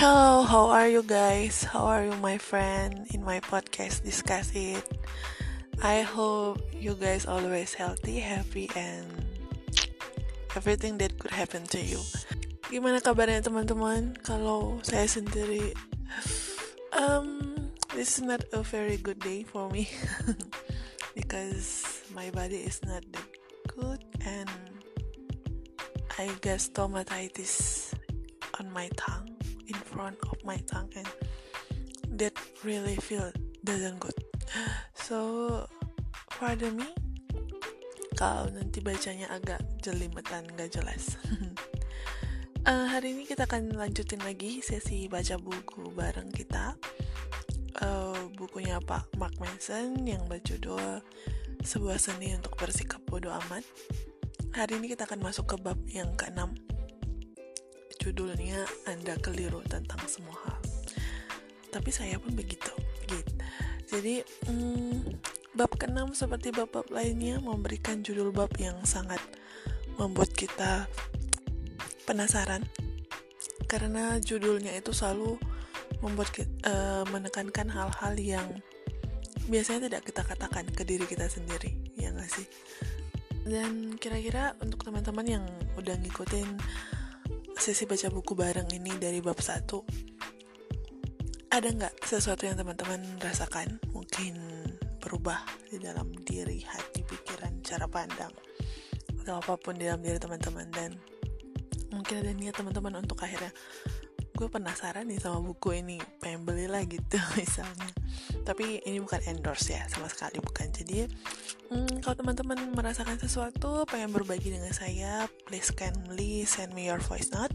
Hello, how are you guys? How are you, my friend? In my podcast, discuss it. I hope you guys always healthy, happy, and everything that could happen to you. Gimana kabarnya teman-teman? Kalau saya sendiri, um, this is not a very good day for me because my body is not that good and I got stomatitis on my tongue front of my tongue and that really feel doesn't good so pardon me kalau nanti bacanya agak jelimetan gak jelas. Uh, hari ini kita akan lanjutin lagi sesi baca buku bareng kita. Uh, bukunya Pak Mark Manson yang berjudul sebuah seni untuk bersikap bodoh amat. Hari ini kita akan masuk ke bab yang keenam judulnya Anda keliru tentang semua hal. Tapi saya pun begitu, gitu. Jadi hmm, bab keenam seperti bab-bab lainnya memberikan judul bab yang sangat membuat kita penasaran karena judulnya itu selalu membuat kita, uh, eh, menekankan hal-hal yang biasanya tidak kita katakan ke diri kita sendiri, ya nggak sih? Dan kira-kira untuk teman-teman yang udah ngikutin sesi baca buku bareng ini dari bab 1 ada nggak sesuatu yang teman-teman rasakan? Mungkin berubah di dalam diri hati pikiran cara pandang atau apa pun di dalam diri teman-teman. Dan mungkin ada niat teman-teman untuk akhirnya gue penasaran nih sama buku ini pengen beli lah gitu misalnya. Tapi ini bukan endorse ya sama sekali bukan. Jadi hmm, kalau teman-teman merasakan sesuatu pengen berbagi dengan saya please kindly send me your voice note.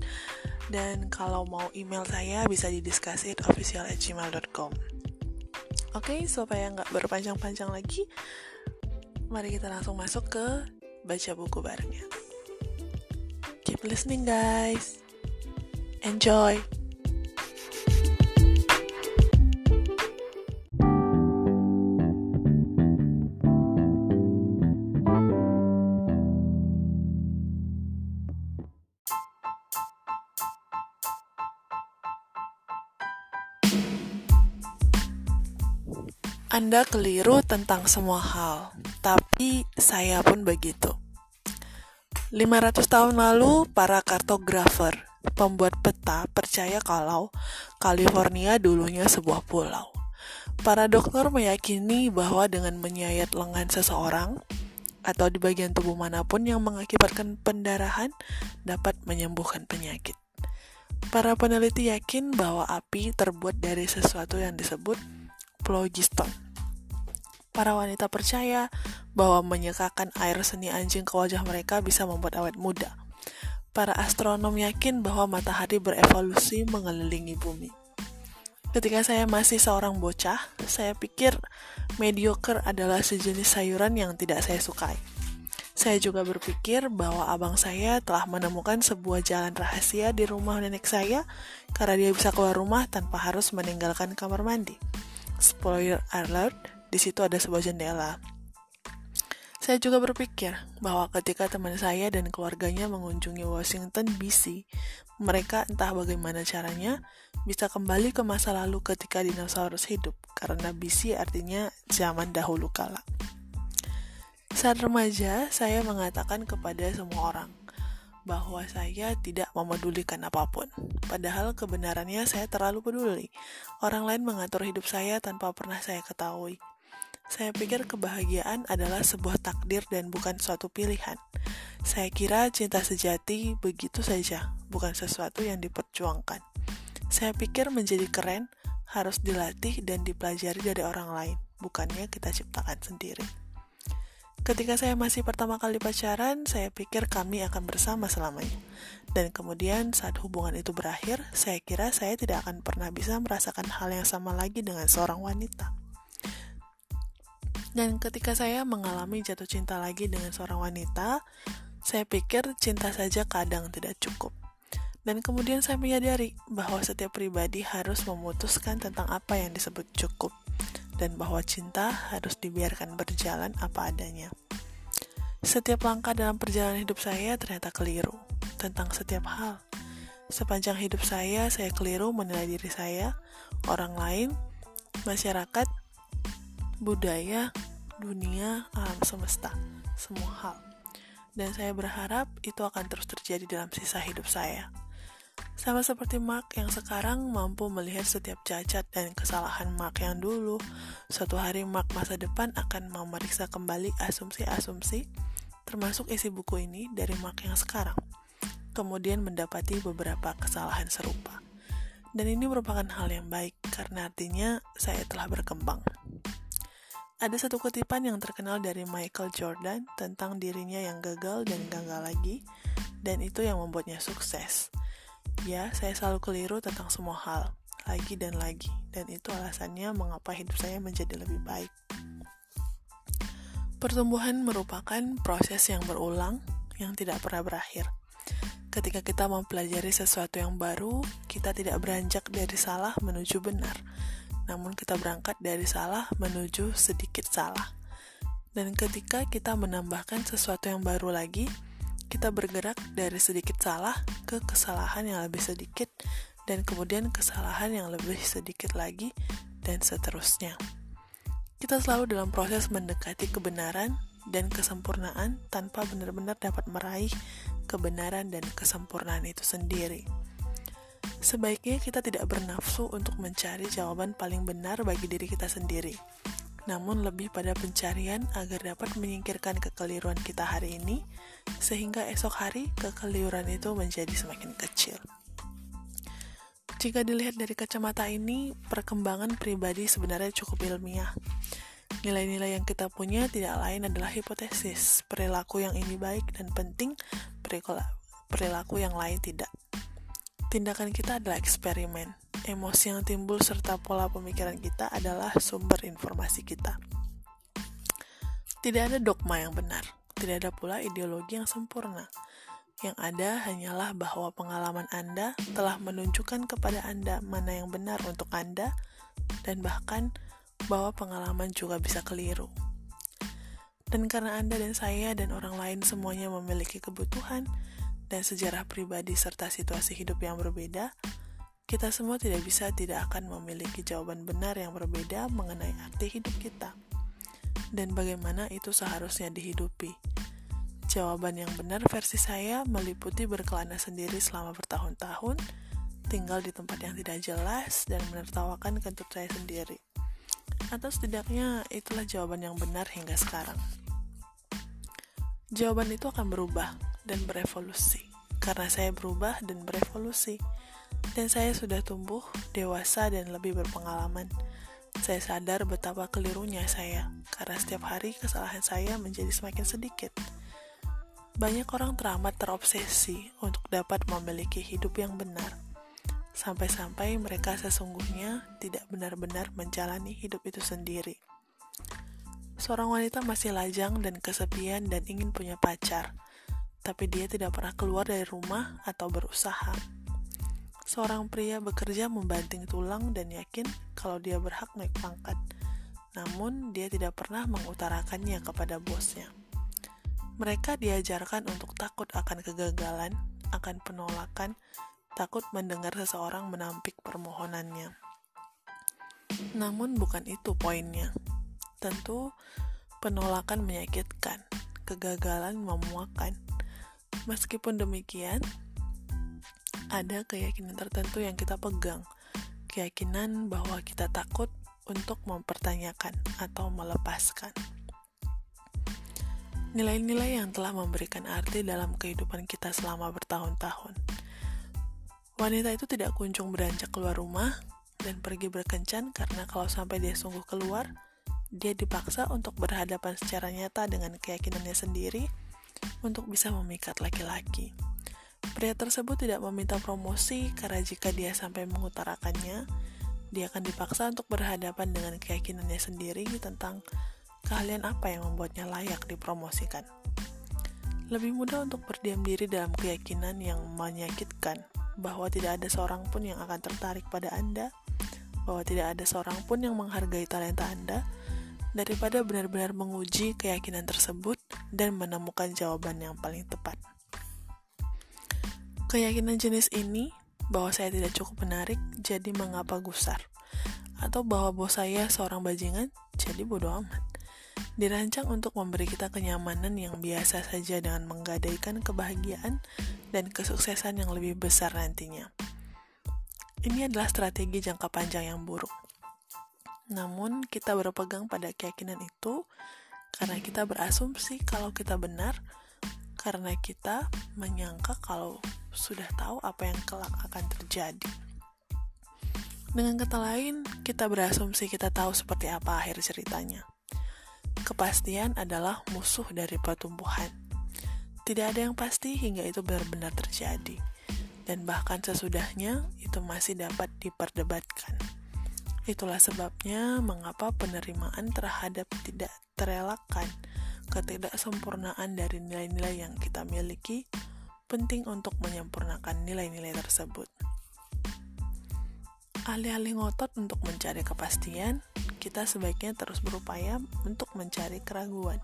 Dan kalau mau email saya bisa di discussit@gmail.com oke okay, supaya nggak berpanjang-panjang lagi mari kita langsung masuk ke baca buku barengnya. Keep listening guys enjoy Anda keliru tentang semua hal, tapi saya pun begitu. 500 tahun lalu, para kartografer, pembuat peta percaya kalau California dulunya sebuah pulau. Para dokter meyakini bahwa dengan menyayat lengan seseorang atau di bagian tubuh mana pun yang mengakibatkan pendarahan dapat menyembuhkan penyakit. Para peneliti yakin bahwa api terbuat dari sesuatu yang disebut phlogiston Para wanita percaya bahwa menyekakan air seni anjing ke wajah mereka bisa membuat awet muda. Para astronom yakin bahwa matahari berevolusi mengelilingi bumi. Ketika saya masih seorang bocah, saya pikir mediocre adalah sejenis sayuran yang tidak saya sukai. Saya juga berpikir bahwa abang saya telah menemukan sebuah jalan rahasia di rumah nenek saya karena dia bisa keluar rumah tanpa harus meninggalkan kamar mandi. Spoiler alert, di situ ada sebuah jendela. Saya juga berpikir bahwa ketika teman saya dan keluarganya mengunjungi Washington DC, mereka entah bagaimana caranya bisa kembali ke masa lalu ketika dinosaurus hidup, karena BC artinya zaman dahulu kala. Saat remaja, saya mengatakan kepada semua orang bahwa saya tidak memedulikan apa pun. Padahal kebenarannya saya terlalu peduli. Orang lain mengatur hidup saya tanpa pernah saya ketahui. Saya pikir kebahagiaan adalah sebuah takdir dan bukan suatu pilihan. Saya kira cinta sejati begitu saja, bukan sesuatu yang diperjuangkan. Saya pikir menjadi keren harus dilatih dan dipelajari dari orang lain, bukannya kita ciptakan sendiri. Ketika saya masih pertama kali pacaran, saya pikir kami akan bersama selamanya. Dan kemudian saat hubungan itu berakhir, saya kira saya tidak akan pernah bisa merasakan hal yang sama lagi dengan seorang wanita. Dan ketika saya mengalami jatuh cinta lagi dengan seorang wanita, saya pikir cinta saja kadang tidak cukup. Dan kemudian saya menyadari bahwa setiap pribadi harus memutuskan tentang apa yang disebut cukup, dan bahwa cinta harus dibiarkan berjalan apa adanya. Setiap langkah dalam perjalanan hidup saya ternyata keliru tentang setiap hal. Sepanjang hidup saya, saya keliru menilai diri saya, orang lain, masyarakat, budaya, dunia, alam semesta, semua hal. Dan saya berharap itu akan terus terjadi dalam sisa hidup saya. Sama seperti Mark yang sekarang mampu melihat setiap cacat dan kesalahan Mark yang dulu, suatu hari Mark masa depan akan memeriksa kembali asumsi-asumsi, termasuk isi buku ini dari Mark yang sekarang, kemudian mendapati beberapa kesalahan serupa. Dan ini merupakan hal yang baik, karena artinya saya telah berkembang. Ada satu kutipan yang terkenal dari Michael Jordan tentang dirinya yang gagal dan gagal lagi, dan itu yang membuatnya sukses. Ya, saya selalu keliru tentang semua hal, lagi dan lagi, dan itu alasannya mengapa hidup saya menjadi lebih baik. Pertumbuhan merupakan proses yang berulang, yang tidak pernah berakhir. Ketika kita mempelajari sesuatu yang baru, kita tidak beranjak dari salah menuju benar, namun kita berangkat dari salah menuju sedikit salah. Dan ketika kita menambahkan sesuatu yang baru lagi, kita bergerak dari sedikit salah ke kesalahan yang lebih sedikit, dan kemudian kesalahan yang lebih sedikit lagi, dan seterusnya. Kita selalu dalam proses mendekati kebenaran dan kesempurnaan tanpa benar-benar dapat meraih kebenaran dan kesempurnaan itu sendiri. Sebaiknya kita tidak bernafsu untuk mencari jawaban paling benar bagi diri kita sendiri, namun lebih pada pencarian agar dapat menyingkirkan kekeliruan kita hari ini sehingga esok hari kekeliruan itu menjadi semakin kecil. Jika dilihat dari kacamata ini, perkembangan pribadi sebenarnya cukup ilmiah. Nilai-nilai yang kita punya tidak lain adalah hipotesis, perilaku yang ini baik dan penting, perilaku yang lain tidak. Tindakan kita adalah eksperimen. Emosi yang timbul serta pola pemikiran kita adalah sumber informasi kita. Tidak ada dogma yang benar tidak ada pula ideologi yang sempurna. Yang ada hanyalah bahwa pengalaman Anda telah menunjukkan kepada Anda mana yang benar untuk Anda, dan bahkan bahwa pengalaman juga bisa keliru. Dan karena Anda dan saya dan orang lain semuanya memiliki kebutuhan dan sejarah pribadi serta situasi hidup yang berbeda, kita semua tidak bisa tidak akan memiliki jawaban benar yang berbeda mengenai arti hidup kita dan bagaimana itu seharusnya dihidupi. Jawaban yang benar versi saya meliputi berkelana sendiri selama bertahun-tahun, tinggal di tempat yang tidak jelas, dan menertawakan kentut saya sendiri. Atau setidaknya itulah jawaban yang benar hingga sekarang. Jawaban itu akan berubah dan berevolusi, karena saya berubah dan berevolusi, dan saya sudah tumbuh, dewasa, dan lebih berpengalaman. Saya sadar betapa kelirunya saya, karena setiap hari kesalahan saya menjadi semakin sedikit banyak orang teramat terobsesi untuk dapat memiliki hidup yang benar, sampai-sampai mereka sesungguhnya tidak benar-benar menjalani hidup itu sendiri. Seorang wanita masih lajang dan kesepian dan ingin punya pacar, tapi dia tidak pernah keluar dari rumah atau berusaha. Seorang pria bekerja membanting tulang dan yakin kalau dia berhak naik pangkat, namun dia tidak pernah mengutarakannya kepada bosnya. Mereka diajarkan untuk takut akan kegagalan, akan penolakan, takut mendengar seseorang menampik permohonannya. Namun bukan itu poinnya. Tentu penolakan menyakitkan, kegagalan memuakan. Meskipun demikian, ada keyakinan tertentu yang kita pegang. Keyakinan bahwa kita takut untuk mempertanyakan atau melepaskan. Nilai-nilai yang telah memberikan arti dalam kehidupan kita selama bertahun-tahun. Wanita itu tidak kunjung beranjak keluar rumah dan pergi berkencan karena kalau sampai dia sungguh keluar, dia dipaksa untuk berhadapan secara nyata dengan keyakinannya sendiri untuk bisa memikat laki-laki. Pria tersebut tidak meminta promosi karena jika dia sampai mengutarakannya, dia akan dipaksa untuk berhadapan dengan keyakinannya sendiri tentang keahlian apa yang membuatnya layak dipromosikan. Lebih mudah untuk berdiam diri dalam keyakinan yang menyakitkan bahwa tidak ada seorang pun yang akan tertarik pada Anda, bahwa tidak ada seorang pun yang menghargai talenta Anda, daripada benar-benar menguji keyakinan tersebut dan menemukan jawaban yang paling tepat. Keyakinan jenis ini bahwa saya tidak cukup menarik, jadi mengapa gusar? Atau bahwa bos saya seorang bajingan, jadi bodoh amat. Dirancang untuk memberi kita kenyamanan yang biasa saja dengan menggadaikan kebahagiaan dan kesuksesan yang lebih besar nantinya. Ini adalah strategi jangka panjang yang buruk. Namun, kita berpegang pada keyakinan itu karena kita berasumsi kalau kita benar, karena kita menyangka kalau sudah tahu apa yang kelak akan terjadi. Dengan kata lain, kita berasumsi kita tahu seperti apa akhir ceritanya. Kepastian adalah musuh dari pertumbuhan. Tidak ada yang pasti hingga itu benar-benar terjadi, dan bahkan sesudahnya itu masih dapat diperdebatkan. Itulah sebabnya mengapa penerimaan terhadap tidak terelakkan ketidaksempurnaan dari nilai-nilai yang kita miliki penting untuk menyempurnakan nilai-nilai tersebut. Alih-alih ngotot untuk mencari kepastian, kita sebaiknya terus berupaya untuk mencari keraguan.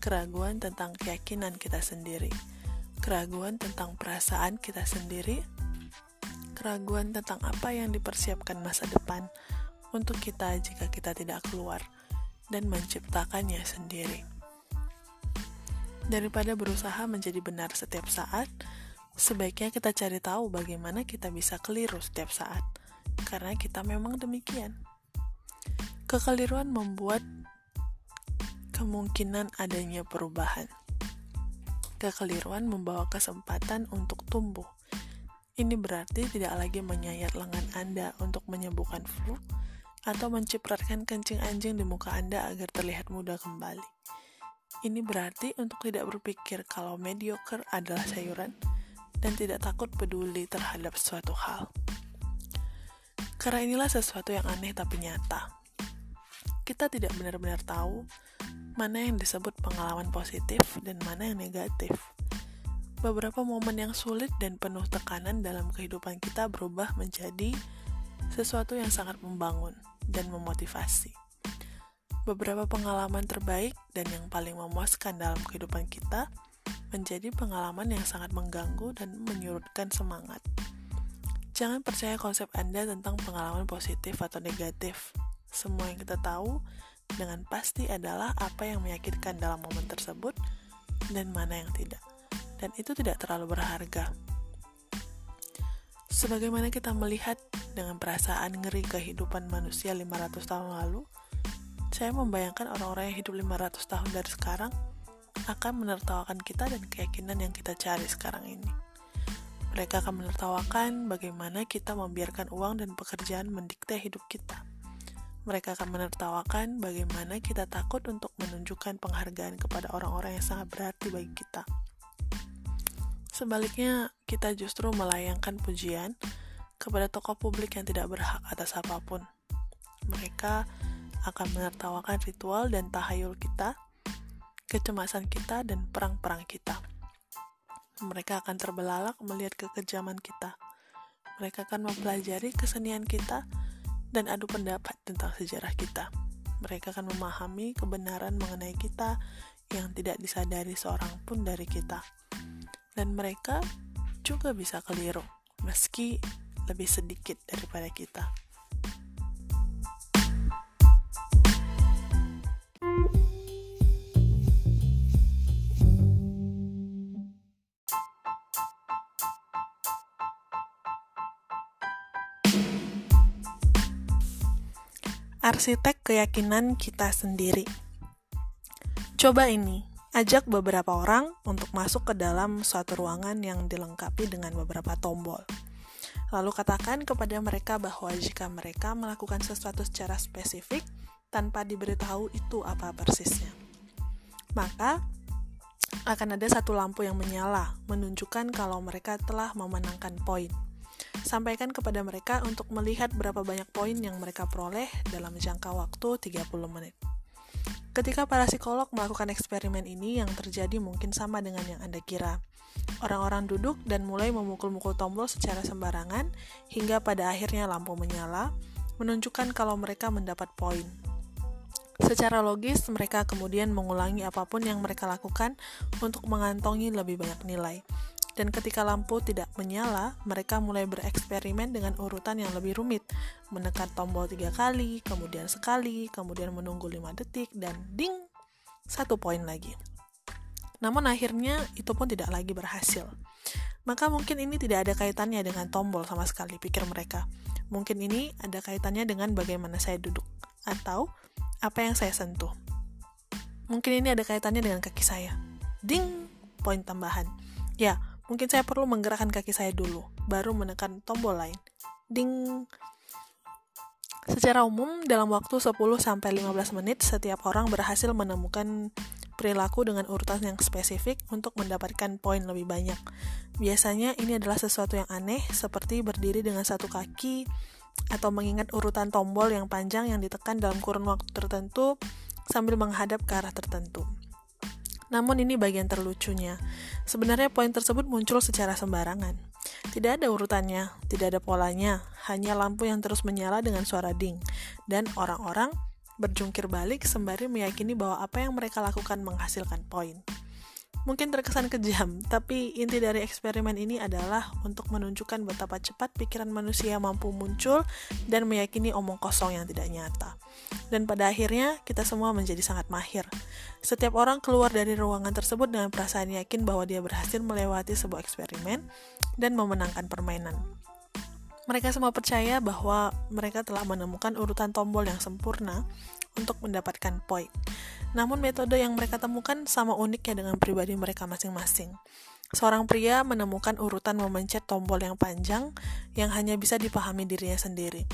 Keraguan tentang keyakinan kita sendiri, keraguan tentang perasaan kita sendiri, keraguan tentang apa yang dipersiapkan masa depan untuk kita jika kita tidak keluar dan menciptakannya sendiri daripada berusaha menjadi benar setiap saat, sebaiknya kita cari tahu bagaimana kita bisa keliru setiap saat, karena kita memang demikian. Kekeliruan membuat kemungkinan adanya perubahan. Kekeliruan membawa kesempatan untuk tumbuh. Ini berarti tidak lagi menyayat lengan Anda untuk menyembuhkan flu atau mencipratkan kencing anjing di muka Anda agar terlihat muda kembali ini berarti untuk tidak berpikir kalau mediocre adalah sayuran dan tidak takut peduli terhadap suatu hal. Karena inilah sesuatu yang aneh tapi nyata. Kita tidak benar-benar tahu mana yang disebut pengalaman positif dan mana yang negatif. Beberapa momen yang sulit dan penuh tekanan dalam kehidupan kita berubah menjadi sesuatu yang sangat membangun dan memotivasi beberapa pengalaman terbaik dan yang paling memuaskan dalam kehidupan kita menjadi pengalaman yang sangat mengganggu dan menyurutkan semangat. Jangan percaya konsep Anda tentang pengalaman positif atau negatif. Semua yang kita tahu dengan pasti adalah apa yang meyakinkan dalam momen tersebut dan mana yang tidak. Dan itu tidak terlalu berharga. Sebagaimana kita melihat dengan perasaan ngeri kehidupan manusia 500 tahun lalu, saya membayangkan orang-orang yang hidup 500 tahun dari sekarang akan menertawakan kita dan keyakinan yang kita cari sekarang ini. Mereka akan menertawakan bagaimana kita membiarkan uang dan pekerjaan mendikte hidup kita. Mereka akan menertawakan bagaimana kita takut untuk menunjukkan penghargaan kepada orang-orang yang sangat berarti bagi kita. Sebaliknya, kita justru melayangkan pujian kepada tokoh publik yang tidak berhak atas apa pun. Mereka akan menertawakan ritual dan tahayul kita, kecemasan kita, dan perang-perang kita. Mereka akan terbelalak melihat kekejaman kita. Mereka akan mempelajari kesenian kita dan adu pendapat tentang sejarah kita. Mereka akan memahami kebenaran mengenai kita yang tidak disadari seorang pun dari kita. Dan mereka juga bisa keliru, meski lebih sedikit daripada kita. arsitek keyakinan kita sendiri. Coba ini, ajak beberapa orang untuk masuk ke dalam suatu ruangan yang dilengkapi dengan beberapa tombol. Lalu katakan kepada mereka bahwa jika mereka melakukan sesuatu secara spesifik tanpa diberitahu itu apa persisnya, maka akan ada satu lampu yang menyala menunjukkan kalau mereka telah memenangkan poin. Sampaikan kepada mereka untuk melihat berapa banyak poin yang mereka peroleh dalam jangka waktu 30 menit. Ketika para psikolog melakukan eksperimen ini, yang terjadi mungkin sama dengan yang Anda kira. Orang-orang duduk dan mulai memukul-mukul tombol secara sembarangan hingga pada akhirnya lampu menyala, menunjukkan kalau mereka mendapat poin. Secara logis, mereka kemudian mengulangi apa pun yang mereka lakukan untuk mengantongi lebih banyak nilai Dan ketika lampu tidak menyala, mereka mulai bereksperimen dengan urutan yang lebih rumit. Menekan tombol tiga kali, kemudian sekali, kemudian menunggu lima detik, dan ding, satu poin lagi. Namun akhirnya itu pun tidak lagi berhasil. Maka mungkin ini tidak ada kaitannya dengan tombol sama sekali, pikir mereka. Mungkin ini ada kaitannya dengan bagaimana saya duduk, atau apa yang saya sentuh. Mungkin ini ada kaitannya dengan kaki saya. Ding, poin tambahan. Ya, Mungkin saya perlu menggerakkan kaki saya dulu, baru menekan tombol lain. Ding. Secara umum, dalam waktu 10-15 menit, setiap orang berhasil menemukan perilaku dengan urutan yang spesifik untuk mendapatkan poin lebih banyak. Biasanya ini adalah sesuatu yang aneh, seperti berdiri dengan satu kaki, atau mengingat urutan tombol yang panjang yang ditekan dalam kurun waktu tertentu sambil menghadap ke arah tertentu. Namun ini bagian terlucunya. Sebenarnya poin tersebut muncul secara sembarangan. Tidak ada urutannya, tidak ada polanya, hanya lampu yang terus menyala dengan suara ding. Dan orang-orang berjungkir balik sembari meyakini bahwa apa yang mereka lakukan menghasilkan poin. Mungkin terkesan kejam, tapi inti dari eksperimen ini adalah untuk menunjukkan betapa cepat pikiran manusia mampu muncul dan meyakini omong kosong yang tidak nyata. Dan pada akhirnya, kita semua menjadi sangat mahir. Setiap orang keluar dari ruangan tersebut dengan perasaan yakin bahwa dia berhasil melewati sebuah eksperimen dan memenangkan permainan. Mereka semua percaya bahwa mereka telah menemukan urutan tombol yang sempurna untuk mendapatkan poin. Namun metode yang mereka temukan sama uniknya dengan pribadi mereka masing-masing. Seorang pria menemukan urutan memencet tombol yang panjang yang hanya bisa dipahami dirinya sendiri.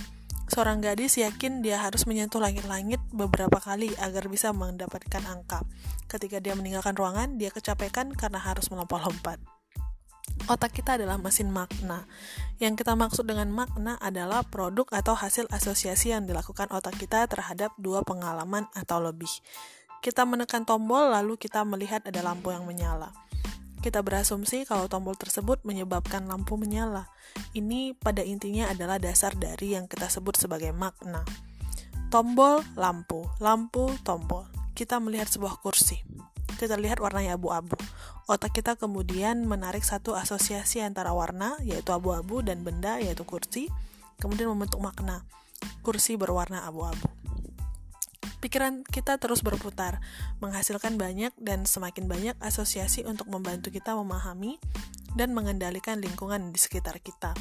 Seorang gadis yakin dia harus menyentuh langit-langit beberapa kali agar bisa mendapatkan angka. Ketika dia meninggalkan ruangan, dia kecapekan karena harus melompat-lompat. Otak kita adalah mesin makna. Yang kita maksud dengan makna adalah produk atau hasil asosiasi yang dilakukan otak kita terhadap dua pengalaman atau lebih. Kita menekan tombol, lalu kita melihat ada lampu yang menyala. Kita berasumsi kalau tombol tersebut menyebabkan lampu menyala. Ini pada intinya adalah dasar dari yang kita sebut sebagai makna. Tombol, lampu, lampu, tombol. Kita melihat sebuah kursi kita lihat warnanya abu-abu. Otak kita kemudian menarik satu asosiasi antara warna, yaitu abu-abu, dan benda, yaitu kursi, kemudian membentuk makna. Kursi berwarna abu-abu. Pikiran kita terus berputar, menghasilkan banyak dan semakin banyak asosiasi untuk membantu kita memahami dan mengendalikan lingkungan di sekitar kita.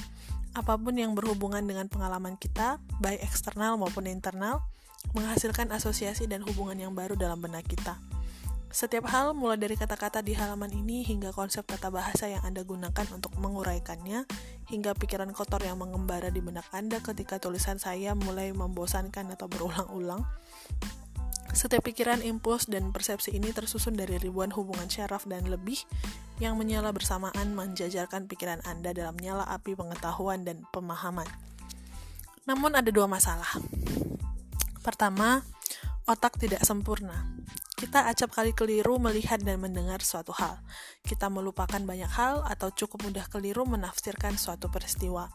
Apa pun yang berhubungan dengan pengalaman kita, baik eksternal maupun internal, menghasilkan asosiasi dan hubungan yang baru dalam benak kita. Setiap hal, mulai dari kata-kata di halaman ini hingga konsep tata bahasa yang Anda gunakan untuk menguraikannya, hingga pikiran kotor yang mengembara di benak Anda ketika tulisan saya mulai membosankan atau berulang-ulang. Setiap pikiran, impuls, dan persepsi ini tersusun dari ribuan hubungan syaraf dan lebih yang menyala bersamaan menjajarkan pikiran Anda dalam nyala api pengetahuan dan pemahaman. Namun ada dua masalah. Pertama, otak tidak sempurna. Kita acap kali keliru melihat dan mendengar suatu hal. Kita melupakan banyak hal atau cukup mudah keliru menafsirkan suatu peristiwa.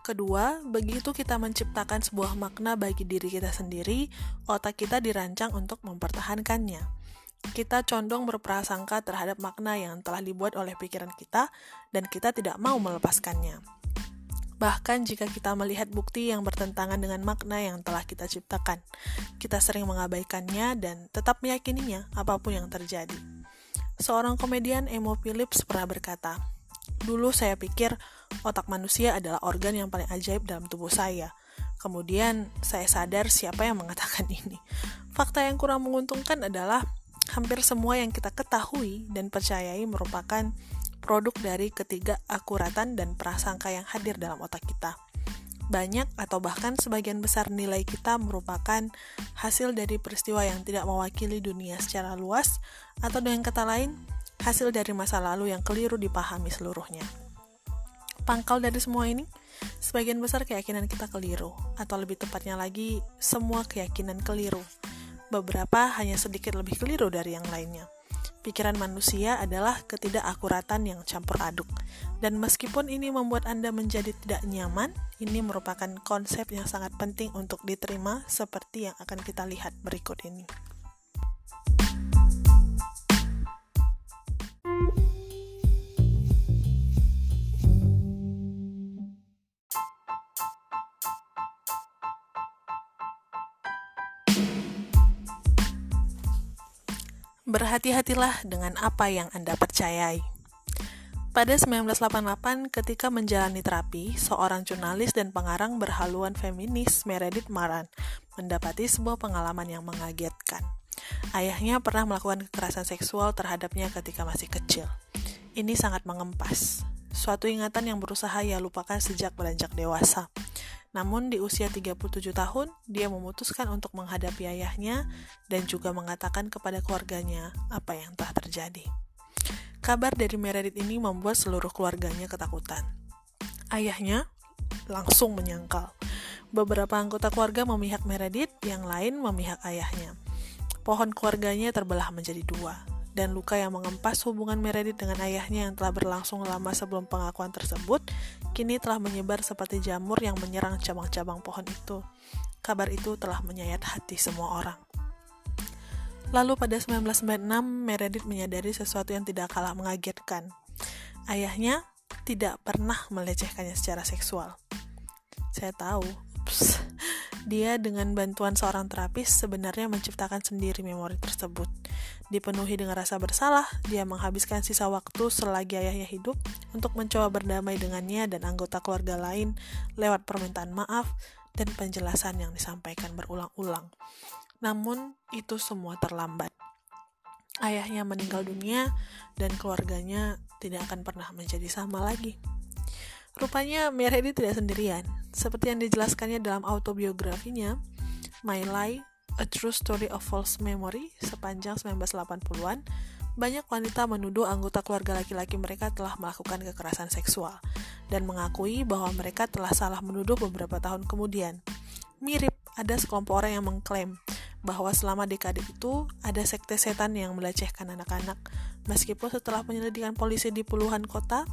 Kedua, begitu kita menciptakan sebuah makna bagi diri kita sendiri, otak kita dirancang untuk mempertahankannya. Kita condong berprasangka terhadap makna yang telah dibuat oleh pikiran kita, dan kita tidak mau melepaskannya. Bahkan jika kita melihat bukti yang bertentangan dengan makna yang telah kita ciptakan, kita sering mengabaikannya dan tetap meyakininya apa pun yang terjadi. Seorang komedian Emo Phillips pernah berkata, Dulu saya pikir otak manusia adalah organ yang paling ajaib dalam tubuh saya. Kemudian saya sadar siapa yang mengatakan ini. Fakta yang kurang menguntungkan adalah hampir semua yang kita ketahui dan percayai merupakan produk dari ketiga akuratan dan prasangka yang hadir dalam otak kita. Banyak atau bahkan sebagian besar nilai kita merupakan hasil dari peristiwa yang tidak mewakili dunia secara luas, atau dengan kata lain, hasil dari masa lalu yang keliru dipahami seluruhnya. Pangkal dari semua ini, sebagian besar keyakinan kita keliru, atau lebih tepatnya lagi, semua keyakinan keliru. Beberapa hanya sedikit lebih keliru dari yang lainnya pikiran manusia adalah ketidakakuratan yang campur aduk. Dan meskipun ini membuat Anda menjadi tidak nyaman, ini merupakan konsep yang sangat penting untuk diterima seperti yang akan kita lihat berikut ini. Berhati-hatilah dengan apa yang Anda percayai. Pada 1988, ketika menjalani terapi, seorang jurnalis dan pengarang berhaluan feminis Meredith Maran mendapati sebuah pengalaman yang mengagetkan. Ayahnya pernah melakukan kekerasan seksual terhadapnya ketika masih kecil. Ini sangat mengempas. Suatu ingatan yang berusaha ia lupakan sejak beranjak dewasa. Namun di usia 37 tahun, dia memutuskan untuk menghadapi ayahnya dan juga mengatakan kepada keluarganya apa yang telah terjadi. Kabar dari Meredith ini membuat seluruh keluarganya ketakutan. Ayahnya langsung menyangkal. Beberapa anggota keluarga memihak Meredith, yang lain memihak ayahnya. Pohon keluarganya terbelah menjadi dua dan luka yang mengempas hubungan Meredith dengan ayahnya yang telah berlangsung lama sebelum pengakuan tersebut, kini telah menyebar seperti jamur yang menyerang cabang-cabang pohon itu. Kabar itu telah menyayat hati semua orang. Lalu pada 1996, Meredith menyadari sesuatu yang tidak kalah mengagetkan. Ayahnya tidak pernah melecehkannya secara seksual. Saya tahu, ups, dia dengan bantuan seorang terapis sebenarnya menciptakan sendiri memori tersebut. Dipenuhi dengan rasa bersalah, dia menghabiskan sisa waktu selagi ayahnya hidup untuk mencoba berdamai dengannya dan anggota keluarga lain lewat permintaan maaf dan penjelasan yang disampaikan berulang-ulang. Namun, itu semua terlambat. Ayahnya meninggal dunia dan keluarganya tidak akan pernah menjadi sama lagi. Rupanya Meredith tidak sendirian. Seperti yang dijelaskannya dalam autobiografinya, My Lie, A True Story of False Memory, sepanjang 1980-an, banyak wanita menuduh anggota keluarga laki-laki mereka telah melakukan kekerasan seksual dan mengakui bahwa mereka telah salah menuduh beberapa tahun kemudian. Mirip, ada sekelompok orang yang mengklaim bahwa selama dekade itu ada sekte setan yang melecehkan anak-anak, meskipun setelah penyelidikan polisi di puluhan kota,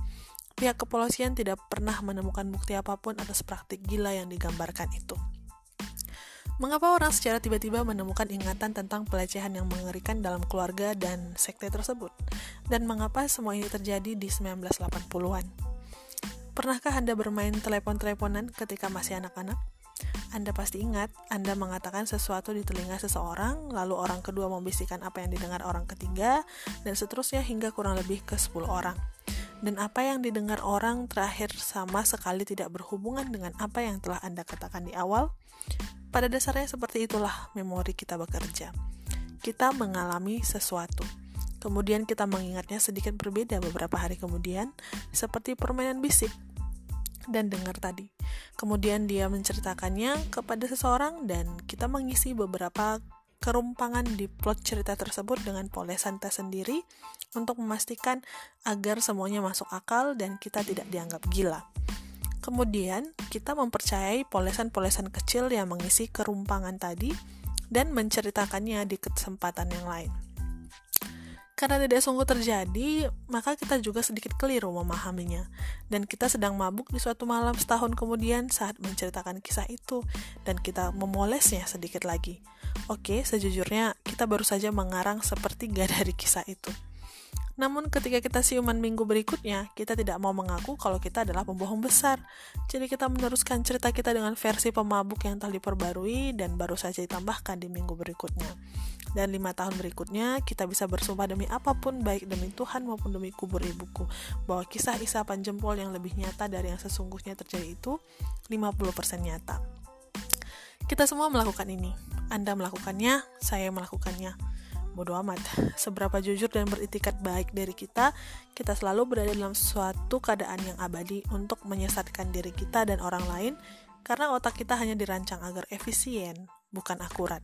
Pihak kepolisian tidak pernah menemukan bukti apa pun atas praktik gila yang digambarkan itu. Mengapa orang secara tiba-tiba menemukan ingatan tentang pelecehan yang mengerikan dalam keluarga dan sekte tersebut? Dan mengapa semua ini terjadi di 1980-an? Pernahkah Anda bermain telepon-teleponan ketika masih anak-anak? Anda pasti ingat, Anda mengatakan sesuatu di telinga seseorang, lalu orang kedua membisikkan apa yang didengar orang ketiga, dan seterusnya hingga kurang lebih ke 10 orang dan apa yang didengar orang terakhir sama sekali tidak berhubungan dengan apa yang telah Anda katakan di awal? Pada dasarnya seperti itulah memori kita bekerja. Kita mengalami sesuatu. Kemudian kita mengingatnya sedikit berbeda beberapa hari kemudian, seperti permainan bisik dan dengar tadi. Kemudian dia menceritakannya kepada seseorang dan kita mengisi beberapa kerumpangan di plot cerita tersebut dengan polesan tersendiri untuk memastikan agar semuanya masuk akal dan kita tidak dianggap gila. Kemudian, kita mempercayai polesan-polesan kecil yang mengisi kerumpangan tadi dan menceritakannya di kesempatan yang lain. Karena tidak sungguh terjadi, maka kita juga sedikit keliru memahaminya. Dan kita sedang mabuk di suatu malam setahun kemudian saat menceritakan kisah itu, dan kita memolesnya sedikit lagi. Oke, sejujurnya kita baru saja mengarang sepertiga dari kisah itu. Namun ketika kita siuman minggu berikutnya, kita tidak mau mengaku kalau kita adalah pembohong besar. Jadi kita meneruskan cerita kita dengan versi pemabuk yang telah diperbarui dan baru saja ditambahkan di minggu berikutnya. Dan lima tahun berikutnya, kita bisa bersumpah demi apa pun, baik demi Tuhan maupun demi kubur ibuku, bahwa kisah isapan jempol yang lebih nyata dari yang sesungguhnya terjadi itu 50% nyata. Kita semua melakukan ini. Anda melakukannya, saya melakukannya bodoh amat. Seberapa jujur dan beritikat baik dari kita, kita selalu berada dalam suatu keadaan yang abadi untuk menyesatkan diri kita dan orang lain karena otak kita hanya dirancang agar efisien, bukan akurat.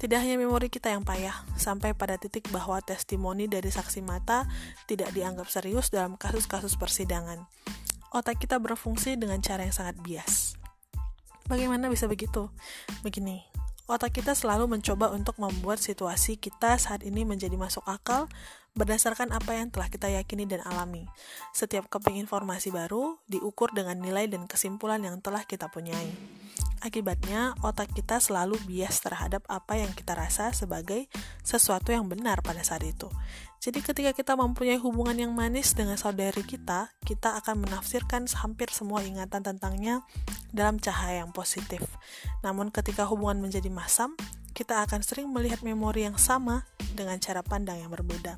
Tidak hanya memori kita yang payah, sampai pada titik bahwa testimoni dari saksi mata tidak dianggap serius dalam kasus-kasus persidangan. Otak kita berfungsi dengan cara yang sangat bias. Bagaimana bisa begitu? Begini, Otak kita selalu mencoba untuk membuat situasi kita saat ini menjadi masuk akal berdasarkan apa yang telah kita yakini dan alami. Setiap keping informasi baru diukur dengan nilai dan kesimpulan yang telah kita punyai. Akibatnya, otak kita selalu bias terhadap apa yang kita rasa sebagai sesuatu yang benar pada saat itu. Jadi ketika kita mempunyai hubungan yang manis dengan saudari kita, kita akan menafsirkan hampir semua ingatan tentangnya dalam cahaya yang positif. Namun ketika hubungan menjadi masam, kita akan sering melihat memori yang sama dengan cara pandang yang berbeda.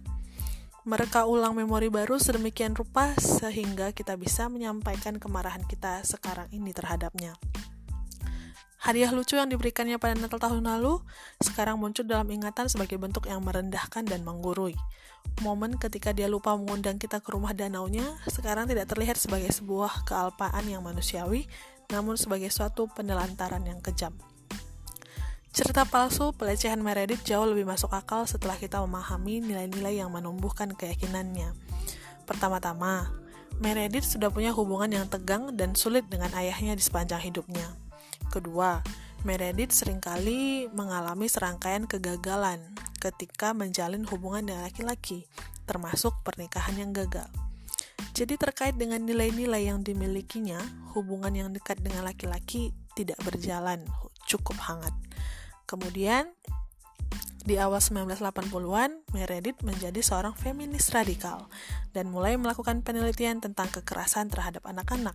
Mereka ulang memori baru sedemikian rupa sehingga kita bisa menyampaikan kemarahan kita sekarang ini terhadapnya. Hadiah lucu yang diberikannya pada Natal tahun lalu sekarang muncul dalam ingatan sebagai bentuk yang merendahkan dan menggurui. Momen ketika dia lupa mengundang kita ke rumah danaunya sekarang tidak terlihat sebagai sebuah kealpaan yang manusiawi, namun sebagai suatu penelantaran yang kejam. Cerita palsu pelecehan Meredith jauh lebih masuk akal setelah kita memahami nilai-nilai yang menumbuhkan keyakinannya. Pertama-tama, Meredith sudah punya hubungan yang tegang dan sulit dengan ayahnya di sepanjang hidupnya. Kedua, Meredith sering kali mengalami serangkaian kegagalan ketika menjalin hubungan dengan laki-laki, termasuk pernikahan yang gagal. Jadi terkait dengan nilai-nilai yang dimilikinya, hubungan yang dekat dengan laki-laki tidak berjalan cukup hangat. Kemudian, di awal 1980-an, Meredith menjadi seorang feminis radikal dan mulai melakukan penelitian tentang kekerasan terhadap anak-anak.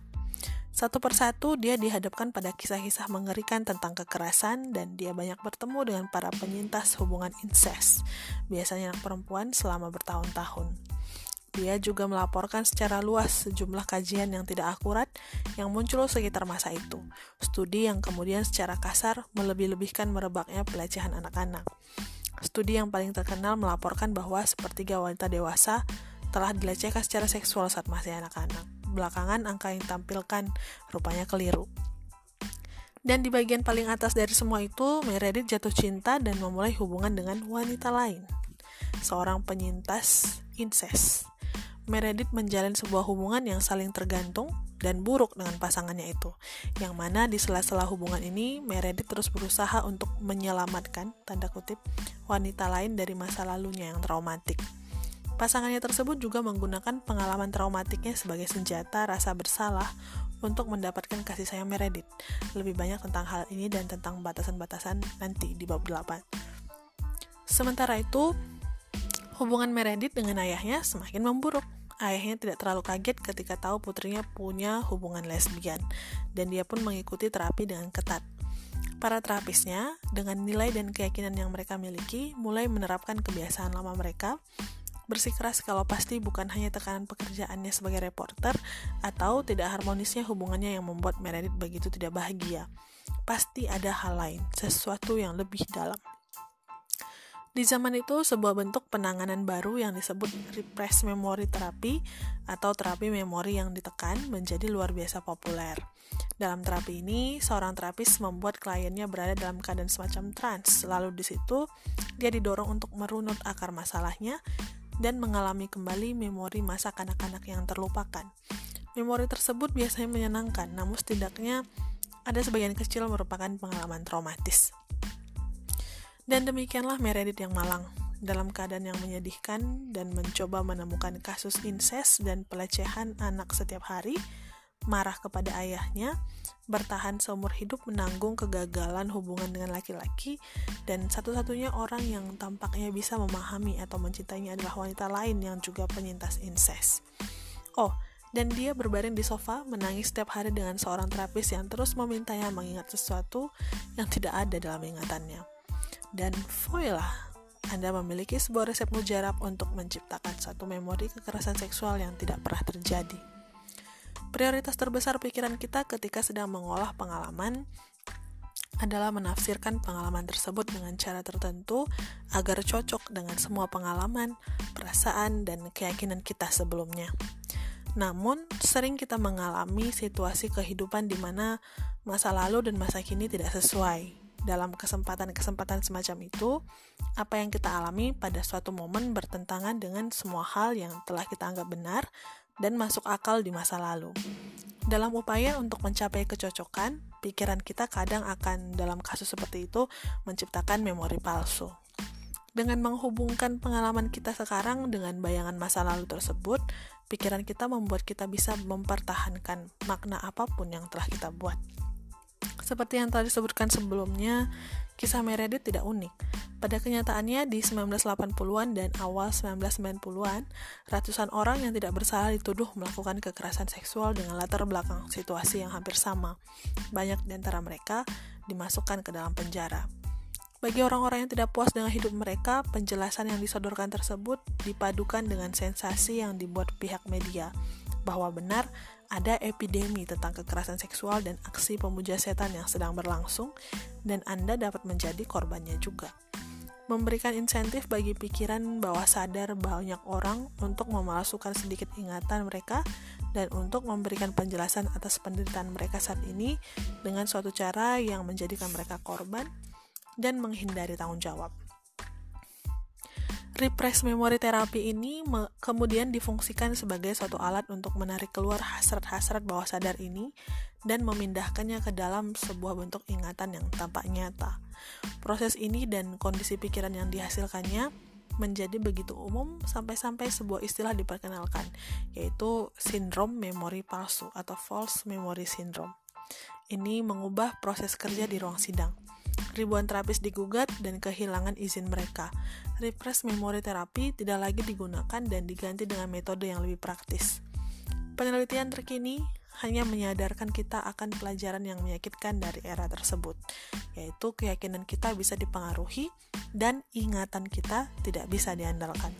Satu persatu dia dihadapkan pada kisah-kisah mengerikan tentang kekerasan dan dia banyak bertemu dengan para penyintas hubungan incest, biasanya anak perempuan selama bertahun-tahun. Dia juga melaporkan secara luas sejumlah kajian yang tidak akurat yang muncul sekitar masa itu. Studi yang kemudian secara kasar melebih-lebihkan merebaknya pelecehan anak-anak. Studi yang paling terkenal melaporkan bahwa sepertiga wanita dewasa telah dilecehkan secara seksual saat masih anak-anak. Belakangan angka yang ditampilkan rupanya keliru. Dan di bagian paling atas dari semua itu, Meredith jatuh cinta dan memulai hubungan dengan wanita lain. Seorang penyintas incest. Meredith menjalin sebuah hubungan yang saling tergantung dan buruk dengan pasangannya itu. Yang mana di sela-sela hubungan ini, Meredith terus berusaha untuk menyelamatkan, tanda kutip, wanita lain dari masa lalunya yang traumatik. Pasangannya tersebut juga menggunakan pengalaman traumatiknya sebagai senjata rasa bersalah untuk mendapatkan kasih sayang Meredith. Lebih banyak tentang hal ini dan tentang batasan-batasan nanti di bab 8. Sementara itu, Hubungan Meredith dengan ayahnya semakin memburuk. Ayahnya tidak terlalu kaget ketika tahu putrinya punya hubungan lesbian, dan dia pun mengikuti terapi dengan ketat. Para terapisnya, dengan nilai dan keyakinan yang mereka miliki, mulai menerapkan kebiasaan lama mereka, bersikeras kalau pasti bukan hanya tekanan pekerjaannya sebagai reporter atau tidak harmonisnya hubungannya yang membuat Meredith begitu tidak bahagia. Pasti ada hal lain, sesuatu yang lebih dalam. Di zaman itu, sebuah bentuk penanganan baru yang disebut repress memory therapy atau terapi memori yang ditekan menjadi luar biasa populer. Dalam terapi ini, seorang terapis membuat kliennya berada dalam keadaan semacam trans. Lalu di situ, dia didorong untuk merunut akar masalahnya dan mengalami kembali memori masa kanak-kanak yang terlupakan. Memori tersebut biasanya menyenangkan, namun setidaknya ada sebagian kecil merupakan pengalaman traumatis. Dan demikianlah Meredith yang malang, dalam keadaan yang menyedihkan dan mencoba menemukan kasus incest dan pelecehan anak setiap hari, marah kepada ayahnya, bertahan seumur hidup menanggung kegagalan hubungan dengan laki-laki, dan satu-satunya orang yang tampaknya bisa memahami atau mencintainya adalah wanita lain yang juga penyintas incest. Oh, dan dia berbaring di sofa menangis setiap hari dengan seorang terapis yang terus memintanya mengingat sesuatu yang tidak ada dalam ingatannya. Dan voila, Anda memiliki sebuah resep mujarab untuk menciptakan satu memori kekerasan seksual yang tidak pernah terjadi. Prioritas terbesar pikiran kita ketika sedang mengolah pengalaman adalah menafsirkan pengalaman tersebut dengan cara tertentu agar cocok dengan semua pengalaman, perasaan, dan keyakinan kita sebelumnya. Namun, sering kita mengalami situasi kehidupan di mana masa lalu dan masa kini tidak sesuai, dalam kesempatan-kesempatan semacam itu, apa yang kita alami pada suatu momen bertentangan dengan semua hal yang telah kita anggap benar dan masuk akal di masa lalu. Dalam upaya untuk mencapai kecocokan, pikiran kita kadang akan dalam kasus seperti itu menciptakan memori palsu. Dengan menghubungkan pengalaman kita sekarang dengan bayangan masa lalu tersebut, pikiran kita membuat kita bisa mempertahankan makna apa pun yang telah kita buat. Seperti yang telah disebutkan sebelumnya, kisah Meredith tidak unik. Pada kenyataannya, di 1980-an dan awal 1990-an, ratusan orang yang tidak bersalah dituduh melakukan kekerasan seksual dengan latar belakang situasi yang hampir sama. Banyak di antara mereka dimasukkan ke dalam penjara. Bagi orang-orang yang tidak puas dengan hidup mereka, penjelasan yang disodorkan tersebut dipadukan dengan sensasi yang dibuat pihak media bahwa benar ada epidemi tentang kekerasan seksual dan aksi pemuja setan yang sedang berlangsung, dan Anda dapat menjadi korbannya juga. Memberikan insentif bagi pikiran bahwa sadar banyak orang untuk memalsukan sedikit ingatan mereka dan untuk memberikan penjelasan atas penderitaan mereka saat ini dengan suatu cara yang menjadikan mereka korban dan menghindari tanggung jawab. Repress memory terapi ini kemudian difungsikan sebagai suatu alat untuk menarik keluar hasrat-hasrat bawah sadar ini dan memindahkannya ke dalam sebuah bentuk ingatan yang tampak nyata. Proses ini dan kondisi pikiran yang dihasilkannya menjadi begitu umum sampai-sampai sebuah istilah diperkenalkan, yaitu sindrom memori palsu atau false memory syndrome. Ini mengubah proses kerja di ruang sidang ribuan terapis digugat dan kehilangan izin mereka. Repress memory terapi tidak lagi digunakan dan diganti dengan metode yang lebih praktis. Penelitian terkini hanya menyadarkan kita akan pelajaran yang menyakitkan dari era tersebut, yaitu keyakinan kita bisa dipengaruhi dan ingatan kita tidak bisa diandalkan.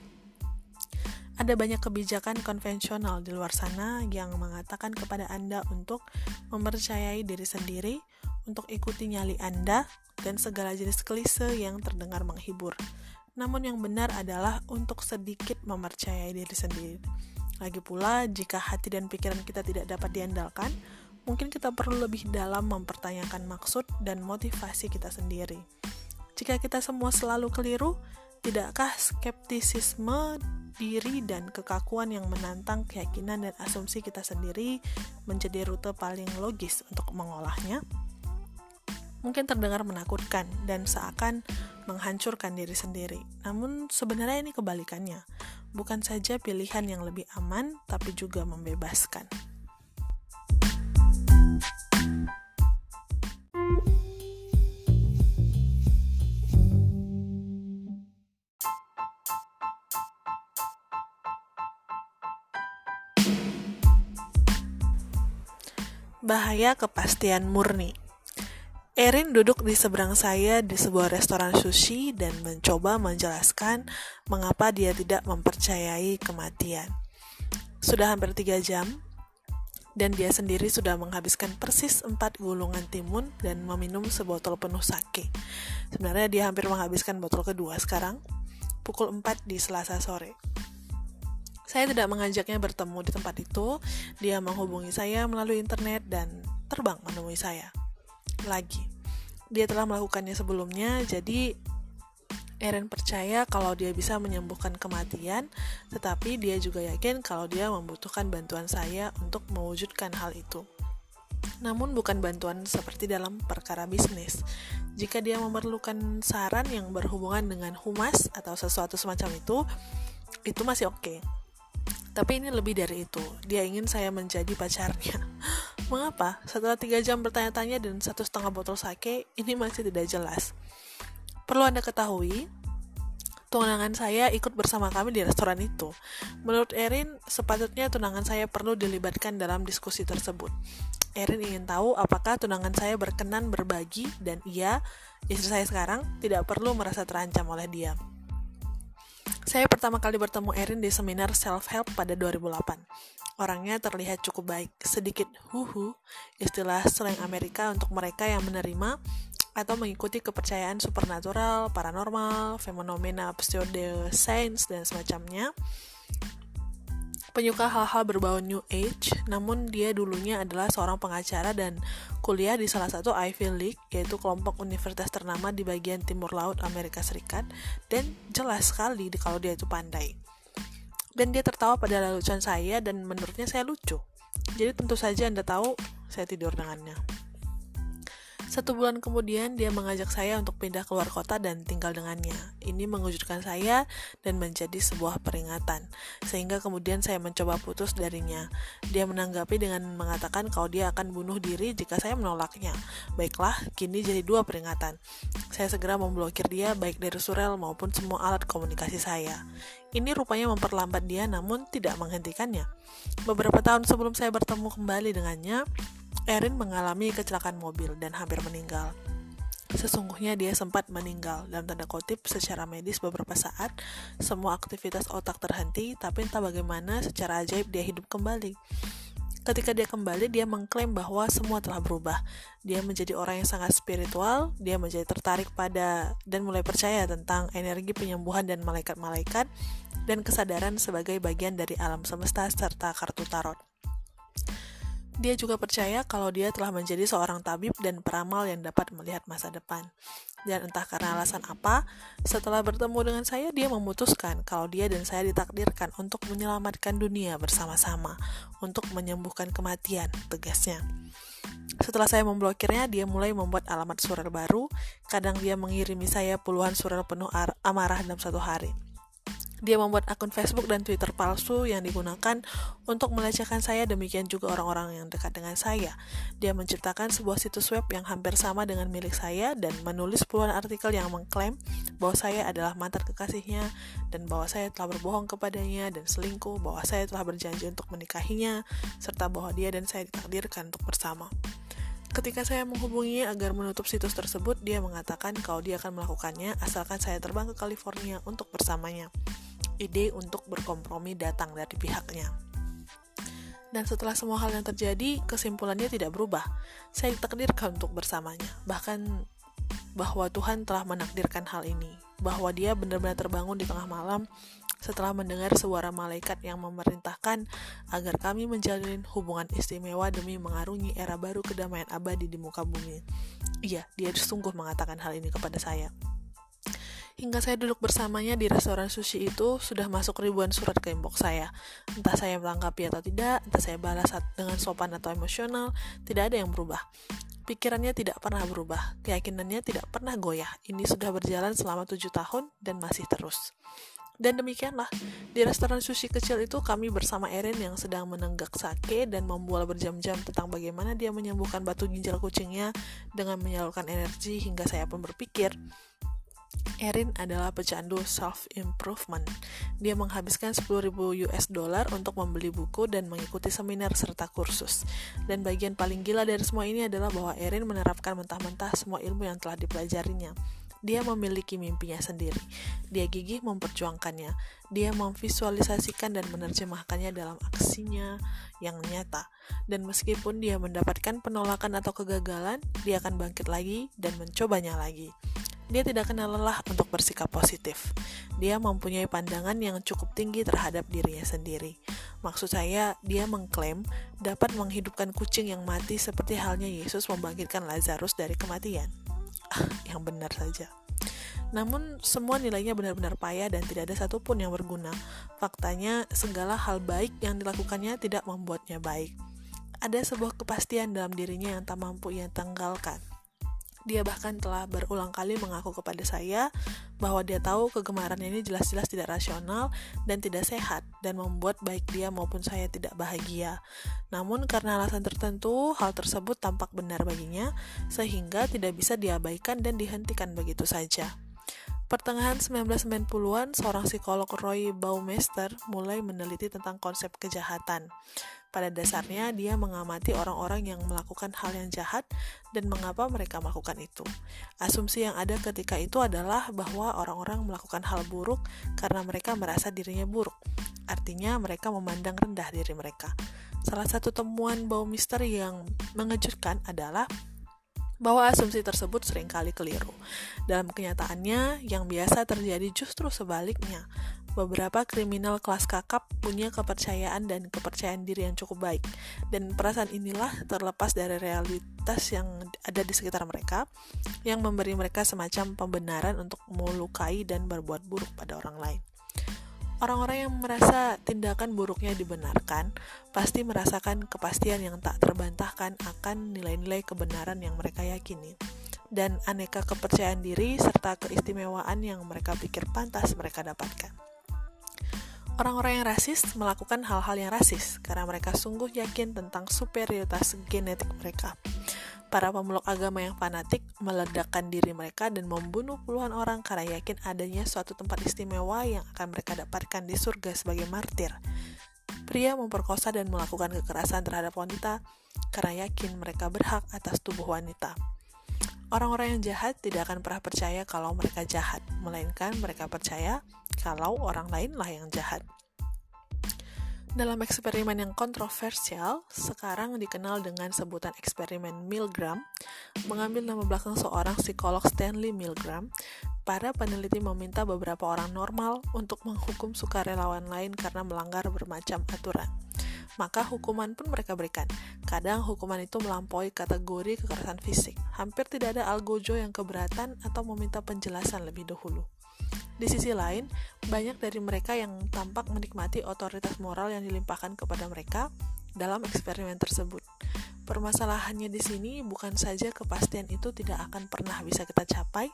Ada banyak kebijakan konvensional di luar sana yang mengatakan kepada Anda untuk mempercayai diri sendiri, untuk ikuti nyali Anda, dan segala jenis klise yang terdengar menghibur. Namun yang benar adalah untuk sedikit mempercayai diri sendiri. Lagi pula, jika hati dan pikiran kita tidak dapat diandalkan, mungkin kita perlu lebih dalam mempertanyakan maksud dan motivasi kita sendiri. Jika kita semua selalu keliru, tidakkah skeptisisme diri dan kekakuan yang menantang keyakinan dan asumsi kita sendiri menjadi rute paling logis untuk mengolahnya? Mungkin terdengar menakutkan dan seakan menghancurkan diri sendiri. Namun sebenarnya ini kebalikannya. Bukan saja pilihan yang lebih aman, tapi juga membebaskan. Bahaya kepastian murni. Erin duduk di seberang saya di sebuah restoran sushi dan mencoba menjelaskan mengapa dia tidak mempercayai kematian. Sudah hampir tiga jam, dan dia sendiri sudah menghabiskan persis empat gulungan timun dan meminum sebotol penuh sake. Sebenarnya dia hampir menghabiskan botol kedua sekarang, pukul 4 di selasa sore. Saya tidak mengajaknya bertemu di tempat itu, dia menghubungi saya melalui internet dan terbang menemui saya lagi. Dia telah melakukannya sebelumnya, jadi Eren percaya kalau dia bisa menyembuhkan kematian, tetapi dia juga yakin kalau dia membutuhkan bantuan saya untuk mewujudkan hal itu. Namun bukan bantuan seperti dalam perkara bisnis. Jika dia memerlukan saran yang berhubungan dengan humas atau sesuatu semacam itu, itu masih oke. Okay. Tapi ini lebih dari itu. Dia ingin saya menjadi pacarnya. Mengapa? Setelah tiga jam bertanya-tanya dan satu setengah botol sake, ini masih tidak jelas. Perlu Anda ketahui, tunangan saya ikut bersama kami di restoran itu. Menurut Erin, sepatutnya tunangan saya perlu dilibatkan dalam diskusi tersebut. Erin ingin tahu apakah tunangan saya berkenan berbagi dan ia, istri saya sekarang, tidak perlu merasa terancam oleh dia. Saya pertama kali bertemu Erin di seminar self-help pada 2008. Orangnya terlihat cukup baik, sedikit huhu, istilah slang Amerika untuk mereka yang menerima atau mengikuti kepercayaan supernatural, paranormal, fenomena pseudo science dan semacamnya. Penyuka hal-hal berbau New Age, namun dia dulunya adalah seorang pengacara dan kuliah di salah satu Ivy League, yaitu kelompok universitas ternama di bagian timur laut Amerika Serikat, dan jelas sekali kalau dia itu pandai dan dia tertawa pada lelucon saya dan menurutnya saya lucu. Jadi tentu saja Anda tahu saya tidur dengannya. Satu bulan kemudian, dia mengajak saya untuk pindah keluar kota dan tinggal dengannya. Ini mengejutkan saya dan menjadi sebuah peringatan, sehingga kemudian saya mencoba putus darinya. Dia menanggapi dengan mengatakan kalau dia akan bunuh diri jika saya menolaknya. Baiklah, kini jadi dua peringatan. Saya segera memblokir dia baik dari surel maupun semua alat komunikasi saya. Ini rupanya memperlambat dia namun tidak menghentikannya. Beberapa tahun sebelum saya bertemu kembali dengannya, Erin mengalami kecelakaan mobil dan hampir meninggal. Sesungguhnya dia sempat meninggal dalam tanda kutip secara medis beberapa saat, semua aktivitas otak terhenti, tapi entah bagaimana secara ajaib dia hidup kembali. Ketika dia kembali, dia mengklaim bahwa semua telah berubah. Dia menjadi orang yang sangat spiritual, dia menjadi tertarik pada dan mulai percaya tentang energi penyembuhan dan malaikat-malaikat, dan kesadaran sebagai bagian dari alam semesta serta kartu tarot. Dia juga percaya kalau dia telah menjadi seorang tabib dan peramal yang dapat melihat masa depan. Dan entah karena alasan apa, setelah bertemu dengan saya, dia memutuskan kalau dia dan saya ditakdirkan untuk menyelamatkan dunia bersama-sama, untuk menyembuhkan kematian, tegasnya. Setelah saya memblokirnya, dia mulai membuat alamat surat baru. Kadang dia mengirimi saya puluhan surat penuh amarah dalam satu hari. Dia membuat akun Facebook dan Twitter palsu yang digunakan untuk melecehkan saya, demikian juga orang-orang yang dekat dengan saya. Dia menciptakan sebuah situs web yang hampir sama dengan milik saya dan menulis puluhan artikel yang mengklaim bahwa saya adalah mantan kekasihnya dan bahwa saya telah berbohong kepadanya dan selingkuh, bahwa saya telah berjanji untuk menikahinya, serta bahwa dia dan saya ditakdirkan untuk bersama. Ketika saya menghubunginya agar menutup situs tersebut, dia mengatakan kalau dia akan melakukannya asalkan saya terbang ke California untuk bersamanya ide untuk berkompromi datang dari pihaknya. Dan setelah semua hal yang terjadi, kesimpulannya tidak berubah. Saya ditakdirkan untuk bersamanya. Bahkan bahwa Tuhan telah menakdirkan hal ini. Bahwa dia benar-benar terbangun di tengah malam setelah mendengar suara malaikat yang memerintahkan agar kami menjalin hubungan istimewa demi mengarungi era baru kedamaian abadi di muka bumi. Iya, dia sungguh mengatakan hal ini kepada saya. Hingga saya duduk bersamanya di restoran sushi itu, sudah masuk ribuan surat ke inbox saya. Entah saya melangkapi atau tidak, entah saya balas dengan sopan atau emosional, tidak ada yang berubah. Pikirannya tidak pernah berubah, keyakinannya tidak pernah goyah. Ini sudah berjalan selama tujuh tahun dan masih terus. Dan demikianlah, di restoran sushi kecil itu kami bersama Erin yang sedang menenggak sake dan membual berjam-jam tentang bagaimana dia menyembuhkan batu ginjal kucingnya dengan menyalurkan energi hingga saya pun berpikir, Erin adalah pecandu self-improvement. Dia menghabiskan 10.000 US dollar untuk membeli buku dan mengikuti seminar serta kursus. Dan bagian paling gila dari semua ini adalah bahwa Erin menerapkan mentah-mentah semua ilmu yang telah dipelajarinya. Dia memiliki mimpinya sendiri. Dia gigih memperjuangkannya. Dia memvisualisasikan dan menerjemahkannya dalam aksinya yang nyata. Dan meskipun dia mendapatkan penolakan atau kegagalan, dia akan bangkit lagi dan mencobanya lagi. Dia tidak kenal lelah untuk bersikap positif. Dia mempunyai pandangan yang cukup tinggi terhadap dirinya sendiri. Maksud saya, dia mengklaim dapat menghidupkan kucing yang mati seperti halnya Yesus membangkitkan Lazarus dari kematian. Ah, yang benar saja. Namun semua nilainya benar-benar payah dan tidak ada satupun yang berguna. Faktanya, segala hal baik yang dilakukannya tidak membuatnya baik. Ada sebuah kepastian dalam dirinya yang tak mampu ia tanggalkan. Dia bahkan telah berulang kali mengaku kepada saya bahwa dia tahu kegemarannya ini jelas-jelas tidak rasional dan tidak sehat dan membuat baik dia maupun saya tidak bahagia. Namun karena alasan tertentu, hal tersebut tampak benar baginya sehingga tidak bisa diabaikan dan dihentikan begitu saja. Pertengahan 1990-an, seorang psikolog Roy Baumeister mulai meneliti tentang konsep kejahatan. Pada dasarnya, dia mengamati orang-orang yang melakukan hal yang jahat dan mengapa mereka melakukan itu. Asumsi yang ada ketika itu adalah bahwa orang-orang melakukan hal buruk karena mereka merasa dirinya buruk. Artinya, mereka memandang rendah diri mereka. Salah satu temuan Baumeister yang mengejutkan adalah bahwa asumsi tersebut sering kali keliru. Dalam kenyataannya, yang biasa terjadi justru sebaliknya. Beberapa kriminal kelas kakap punya kepercayaan dan kepercayaan diri yang cukup baik, dan perasaan inilah terlepas dari realitas yang ada di sekitar mereka, yang memberi mereka semacam pembenaran untuk melukai dan berbuat buruk pada orang lain. Orang-orang yang merasa tindakan buruknya dibenarkan pasti merasakan kepastian yang tak terbantahkan akan nilai-nilai kebenaran yang mereka yakini dan aneka kepercayaan diri serta keistimewaan yang mereka pikir pantas mereka dapatkan. Orang-orang yang rasis melakukan hal-hal yang rasis karena mereka sungguh yakin tentang superioritas genetik mereka para pemeluk agama yang fanatik meledakkan diri mereka dan membunuh puluhan orang karena yakin adanya suatu tempat istimewa yang akan mereka dapatkan di surga sebagai martir. Pria memperkosa dan melakukan kekerasan terhadap wanita karena yakin mereka berhak atas tubuh wanita. Orang-orang yang jahat tidak akan pernah percaya kalau mereka jahat, melainkan mereka percaya kalau orang lainlah yang jahat. Dalam eksperimen yang kontroversial, sekarang dikenal dengan sebutan eksperimen Milgram, mengambil nama belakang seorang psikolog Stanley Milgram, para peneliti meminta beberapa orang normal untuk menghukum sukarelawan lain karena melanggar bermacam aturan. Maka hukuman pun mereka berikan. Kadang hukuman itu melampaui kategori kekerasan fisik. Hampir tidak ada algojo yang keberatan atau meminta penjelasan lebih dahulu. Di sisi lain, banyak dari mereka yang tampak menikmati otoritas moral yang dilimpahkan kepada mereka dalam eksperimen tersebut. Permasalahannya di sini bukan saja kepastian itu tidak akan pernah bisa kita capai,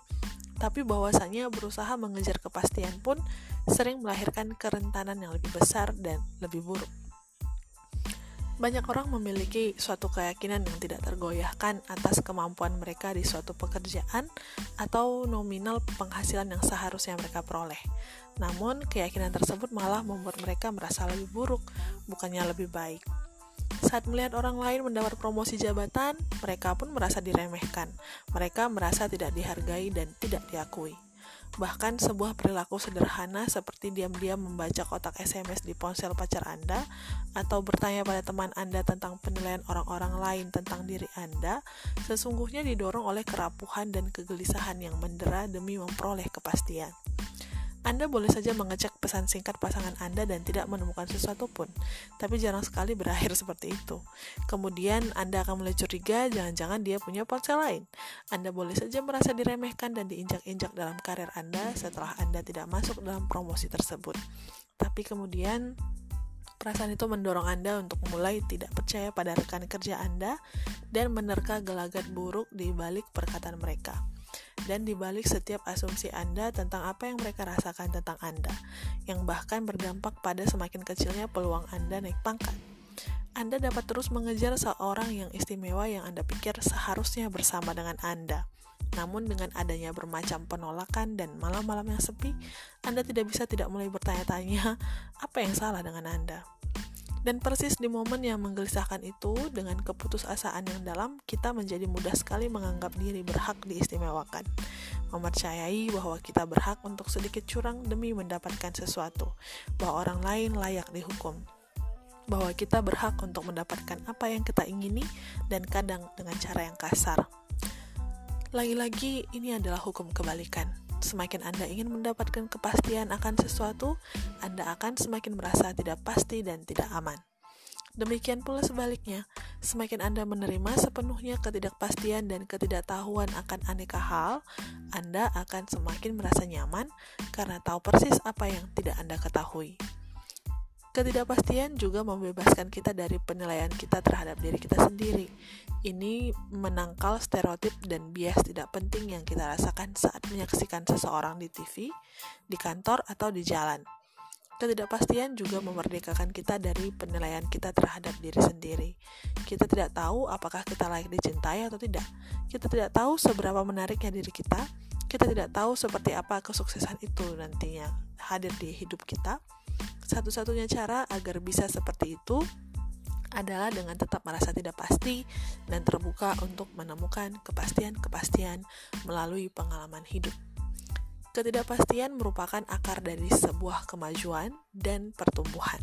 tapi bahwasanya berusaha mengejar kepastian pun sering melahirkan kerentanan yang lebih besar dan lebih buruk. Banyak orang memiliki suatu keyakinan yang tidak tergoyahkan atas kemampuan mereka di suatu pekerjaan atau nominal penghasilan yang seharusnya mereka peroleh. Namun, keyakinan tersebut malah membuat mereka merasa lebih buruk, bukannya lebih baik. Saat melihat orang lain mendapat promosi jabatan, mereka pun merasa diremehkan. Mereka merasa tidak dihargai dan tidak diakui. Bahkan sebuah perilaku sederhana seperti diam-diam membaca kotak SMS di ponsel pacar Anda atau bertanya pada teman Anda tentang penilaian orang-orang lain tentang diri Anda sesungguhnya didorong oleh kerapuhan dan kegelisahan yang mendera demi memperoleh kepastian. Anda boleh saja mengecek pesan singkat pasangan Anda dan tidak menemukan sesuatu pun, tapi jarang sekali berakhir seperti itu. Kemudian Anda akan mulai curiga jangan-jangan dia punya ponsel lain. Anda boleh saja merasa diremehkan dan diinjak-injak dalam karir Anda setelah Anda tidak masuk dalam promosi tersebut. Tapi kemudian Perasaan itu mendorong Anda untuk mulai tidak percaya pada rekan kerja Anda dan menerka gelagat buruk di balik perkataan mereka dan dibalik setiap asumsi Anda tentang apa yang mereka rasakan tentang Anda, yang bahkan berdampak pada semakin kecilnya peluang Anda naik pangkat. Anda dapat terus mengejar seorang yang istimewa yang Anda pikir seharusnya bersama dengan Anda. Namun dengan adanya bermacam penolakan dan malam-malam yang sepi, Anda tidak bisa tidak mulai bertanya-tanya apa yang salah dengan Anda. Dan persis di momen yang menggelisahkan itu, dengan keputusasaan yang dalam, kita menjadi mudah sekali menganggap diri berhak diistimewakan. Mempercayai bahwa kita berhak untuk sedikit curang demi mendapatkan sesuatu, bahwa orang lain layak dihukum. Bahwa kita berhak untuk mendapatkan apa yang kita ingini dan kadang dengan cara yang kasar. Lagi-lagi, ini adalah hukum kebalikan Semakin Anda ingin mendapatkan kepastian akan sesuatu, Anda akan semakin merasa tidak pasti dan tidak aman. Demikian pula sebaliknya, semakin Anda menerima sepenuhnya ketidakpastian dan ketidaktahuan akan aneka hal, Anda akan semakin merasa nyaman karena tahu persis apa yang tidak Anda ketahui. Ketidakpastian juga membebaskan kita dari penilaian kita terhadap diri kita sendiri. Ini menangkal stereotip dan bias tidak penting yang kita rasakan saat menyaksikan seseorang di TV, di kantor, atau di jalan. Ketidakpastian juga memerdekakan kita dari penilaian kita terhadap diri sendiri. Kita tidak tahu apakah kita layak dicintai atau tidak. Kita tidak tahu seberapa menariknya diri kita. Kita tidak tahu seperti apa kesuksesan itu nantinya hadir di hidup kita satu-satunya cara agar bisa seperti itu adalah dengan tetap merasa tidak pasti dan terbuka untuk menemukan kepastian-kepastian melalui pengalaman hidup. Ketidakpastian merupakan akar dari sebuah kemajuan dan pertumbuhan.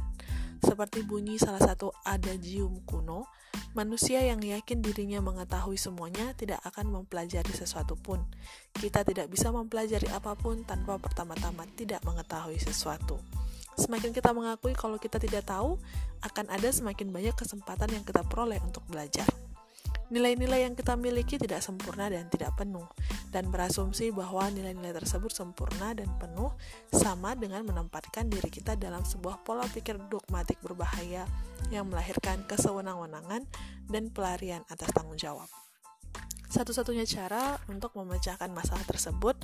Seperti bunyi salah satu adagium kuno, manusia yang yakin dirinya mengetahui semuanya tidak akan mempelajari sesuatu pun. Kita tidak bisa mempelajari apa pun tanpa pertama-tama tidak mengetahui sesuatu. Semakin kita mengakui kalau kita tidak tahu, akan ada semakin banyak kesempatan yang kita peroleh untuk belajar. Nilai-nilai yang kita miliki tidak sempurna dan tidak penuh, dan berasumsi bahwa nilai-nilai tersebut sempurna dan penuh sama dengan menempatkan diri kita dalam sebuah pola pikir dogmatik berbahaya yang melahirkan kesewenang-wenangan dan pelarian atas tanggung jawab. Satu-satunya cara untuk memecahkan masalah tersebut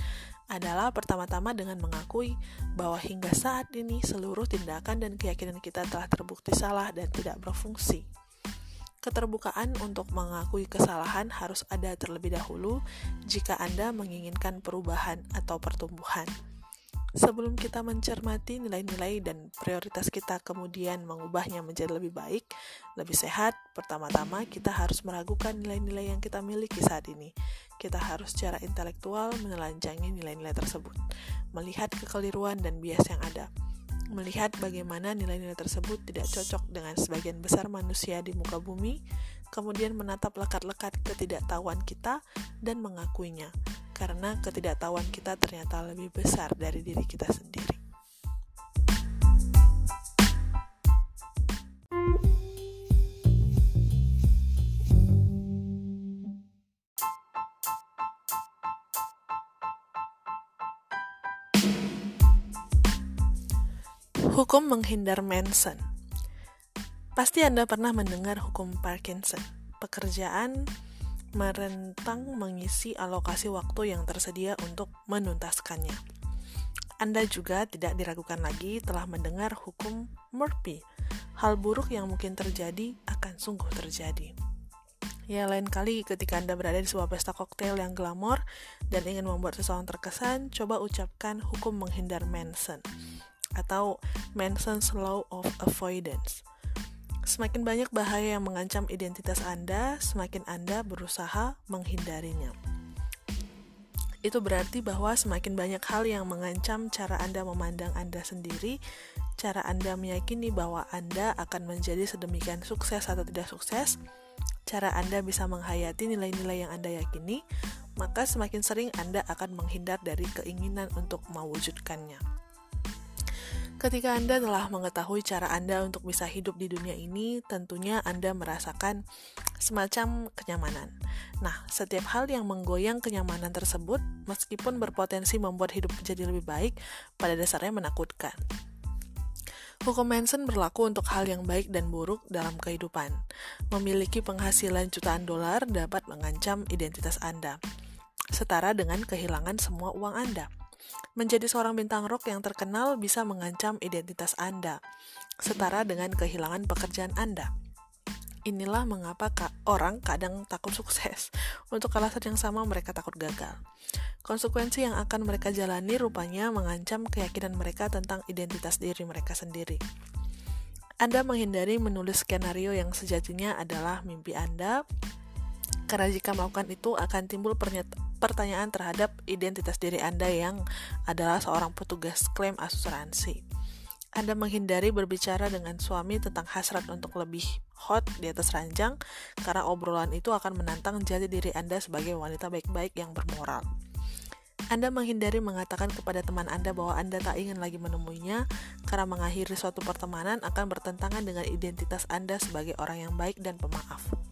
adalah pertama-tama dengan mengakui bahwa hingga saat ini seluruh tindakan dan keyakinan kita telah terbukti salah dan tidak berfungsi. Keterbukaan untuk mengakui kesalahan harus ada terlebih dahulu jika Anda menginginkan perubahan atau pertumbuhan. Sebelum kita mencermati nilai-nilai dan prioritas kita kemudian mengubahnya menjadi lebih baik, lebih sehat, pertama-tama kita harus meragukan nilai-nilai yang kita miliki saat ini. Kita harus secara intelektual menelanjangi nilai-nilai tersebut, melihat kekeliruan dan bias yang ada, melihat bagaimana nilai-nilai tersebut tidak cocok dengan sebagian besar manusia di muka bumi, kemudian menatap lekat-lekat ketidaktahuan kita dan mengakuinya karena ketidaktahuan kita ternyata lebih besar dari diri kita sendiri. Hukum menghindar Manson Pasti Anda pernah mendengar hukum Parkinson, pekerjaan merentang mengisi alokasi waktu yang tersedia untuk menuntaskannya. Anda juga tidak diragukan lagi telah mendengar hukum Murphy. Hal buruk yang mungkin terjadi akan sungguh terjadi. Ya, lain kali ketika Anda berada di sebuah pesta koktail yang glamor dan ingin membuat seseorang terkesan, coba ucapkan hukum menghindar Manson atau Manson's Law of Avoidance. Semakin banyak bahaya yang mengancam identitas Anda, semakin Anda berusaha menghindarinya. Itu berarti bahwa semakin banyak hal yang mengancam cara Anda memandang Anda sendiri, cara Anda meyakini bahwa Anda akan menjadi sedemikian sukses atau tidak sukses, cara Anda bisa menghayati nilai-nilai yang Anda yakini, maka semakin sering Anda akan menghindar dari keinginan untuk mewujudkannya. Ketika Anda telah mengetahui cara Anda untuk bisa hidup di dunia ini, tentunya Anda merasakan semacam kenyamanan. Nah, setiap hal yang menggoyang kenyamanan tersebut, meskipun berpotensi membuat hidup menjadi lebih baik, pada dasarnya menakutkan. Hukum Manson berlaku untuk hal yang baik dan buruk dalam kehidupan. Memiliki penghasilan jutaan dolar dapat mengancam identitas Anda, setara dengan kehilangan semua uang Anda. Menjadi seorang bintang rock yang terkenal bisa mengancam identitas Anda, setara dengan kehilangan pekerjaan Anda. Inilah mengapa orang kadang takut sukses. Untuk alasan yang sama mereka takut gagal. Konsekuensi yang akan mereka jalani rupanya mengancam keyakinan mereka tentang identitas diri mereka sendiri. Anda menghindari menulis skenario yang sejatinya adalah mimpi Anda, karena jika melakukan itu akan timbul pertanyaan terhadap identitas diri Anda yang adalah seorang petugas klaim asuransi. Anda menghindari berbicara dengan suami tentang hasrat untuk lebih hot di atas ranjang karena obrolan itu akan menantang jati diri Anda sebagai wanita baik-baik yang bermoral. Anda menghindari mengatakan kepada teman Anda bahwa Anda tak ingin lagi menemuinya karena mengakhiri suatu pertemanan akan bertentangan dengan identitas Anda sebagai orang yang baik dan pemaaf.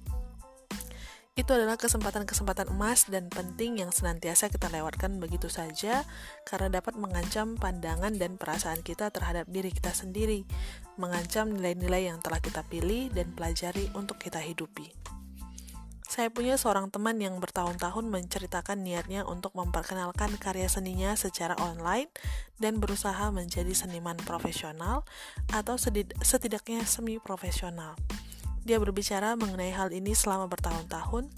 Itu adalah kesempatan-kesempatan emas dan penting yang senantiasa kita lewatkan begitu saja karena dapat mengancam pandangan dan perasaan kita terhadap diri kita sendiri, mengancam nilai-nilai yang telah kita pilih dan pelajari untuk kita hidupi. Saya punya seorang teman yang bertahun-tahun menceritakan niatnya untuk memperkenalkan karya seninya secara online dan berusaha menjadi seniman profesional atau setidaknya semi profesional. Dia berbicara mengenai hal ini selama bertahun-tahun,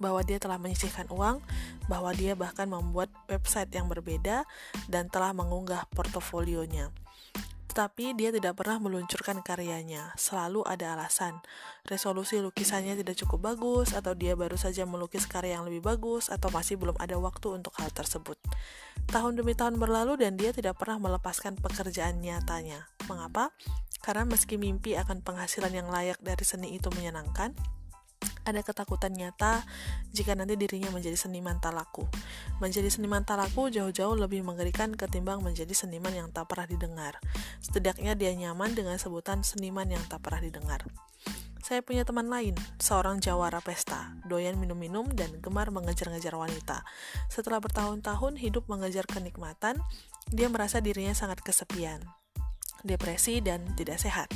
bahwa dia telah menyisihkan uang, bahwa dia bahkan membuat website yang berbeda dan telah mengunggah portofolionya. Tetapi dia tidak pernah meluncurkan karyanya, selalu ada alasan. Resolusi lukisannya tidak cukup bagus, atau dia baru saja melukis karya yang lebih bagus, atau masih belum ada waktu untuk hal tersebut. Tahun demi tahun berlalu dan dia tidak pernah melepaskan pekerjaan nyatanya. Mengapa? Karena meski mimpi akan penghasilan yang layak dari seni itu menyenangkan, ada ketakutan nyata jika nanti dirinya menjadi seniman talaku. Menjadi seniman talaku jauh-jauh lebih mengerikan ketimbang menjadi seniman yang tak pernah didengar. Setidaknya dia nyaman dengan sebutan seniman yang tak pernah didengar. Saya punya teman lain, seorang jawara pesta, doyan minum-minum dan gemar mengejar-ngejar wanita. Setelah bertahun-tahun hidup mengejar kenikmatan, dia merasa dirinya sangat kesepian depresi, dan tidak sehat.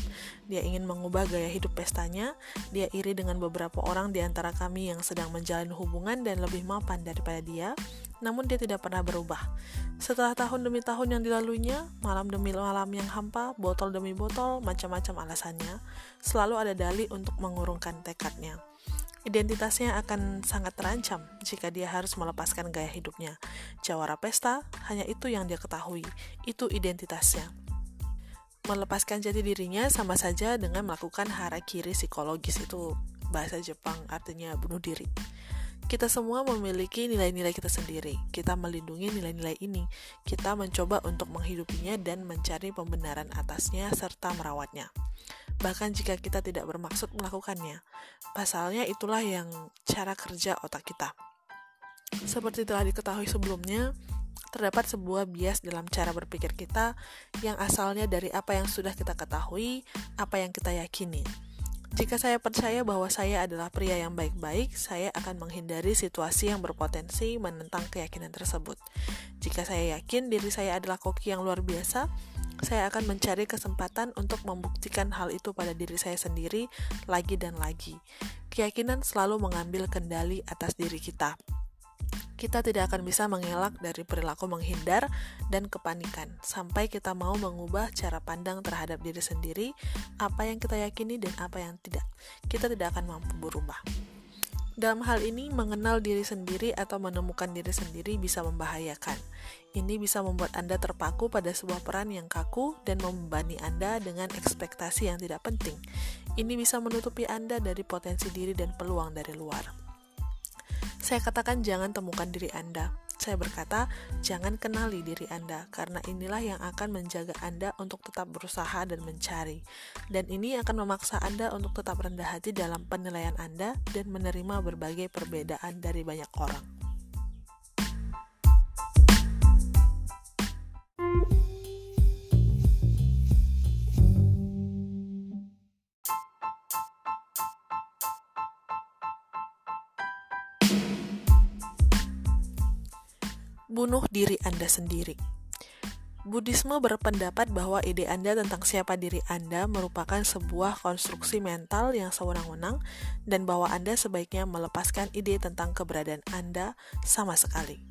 Dia ingin mengubah gaya hidup pestanya, dia iri dengan beberapa orang di antara kami yang sedang menjalin hubungan dan lebih mapan daripada dia, namun dia tidak pernah berubah. Setelah tahun demi tahun yang dilaluinya, malam demi malam yang hampa, botol demi botol, macam-macam alasannya, selalu ada dalih untuk mengurungkan tekadnya. Identitasnya akan sangat terancam jika dia harus melepaskan gaya hidupnya. Jawara pesta, hanya itu yang dia ketahui. Itu identitasnya. Melepaskan jati dirinya sama saja dengan melakukan harakiri psikologis itu bahasa Jepang artinya bunuh diri. Kita semua memiliki nilai-nilai kita sendiri. Kita melindungi nilai-nilai ini. Kita mencoba untuk menghidupinya dan mencari pembenaran atasnya serta merawatnya bahkan jika kita tidak bermaksud melakukannya. Pasalnya itulah yang cara kerja otak kita. Seperti telah diketahui sebelumnya, terdapat sebuah bias dalam cara berpikir kita yang asalnya dari apa yang sudah kita ketahui, apa yang kita yakini. Jika saya percaya bahwa saya adalah pria yang baik-baik, saya akan menghindari situasi yang berpotensi menentang keyakinan tersebut. Jika saya yakin diri saya adalah koki yang luar biasa, saya akan mencari kesempatan untuk membuktikan hal itu pada diri saya sendiri lagi dan lagi. Keyakinan selalu mengambil kendali atas diri kita. Kita tidak akan bisa mengelak dari perilaku menghindar dan kepanikan sampai kita mau mengubah cara pandang terhadap diri sendiri, apa yang kita yakini dan apa yang tidak. Kita tidak akan mampu berubah. Dalam hal ini, mengenal diri sendiri atau menemukan diri sendiri bisa membahayakan. Ini bisa membuat Anda terpaku pada sebuah peran yang kaku dan membebani Anda dengan ekspektasi yang tidak penting. Ini bisa menutupi Anda dari potensi diri dan peluang dari luar. Saya katakan jangan temukan diri Anda. Saya berkata, jangan kenali diri Anda, karena inilah yang akan menjaga Anda untuk tetap berusaha dan mencari. Dan ini akan memaksa Anda untuk tetap rendah hati dalam penilaian Anda dan menerima berbagai perbedaan dari banyak orang. Bunuh diri Anda sendiri. Buddhisme berpendapat bahwa ide Anda tentang siapa diri Anda merupakan sebuah konstruksi mental yang sewenang-wenang dan bahwa Anda sebaiknya melepaskan ide tentang keberadaan Anda sama sekali.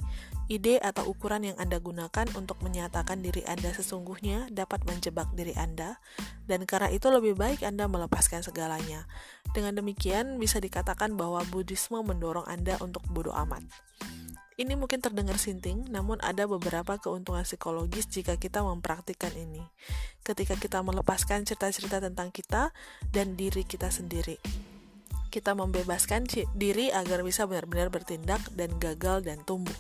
Ide atau ukuran yang Anda gunakan untuk menyatakan diri Anda sesungguhnya dapat menjebak diri Anda, dan karena itu lebih baik Anda melepaskan segalanya. Dengan demikian, bisa dikatakan bahwa Buddhisme mendorong Anda untuk bodoh amat. Ini mungkin terdengar sinting, namun ada beberapa keuntungan psikologis jika kita mempraktikkan ini. Ketika kita melepaskan cerita-cerita tentang kita dan diri kita sendiri, kita membebaskan diri agar bisa benar-benar bertindak dan gagal dan tumbuh.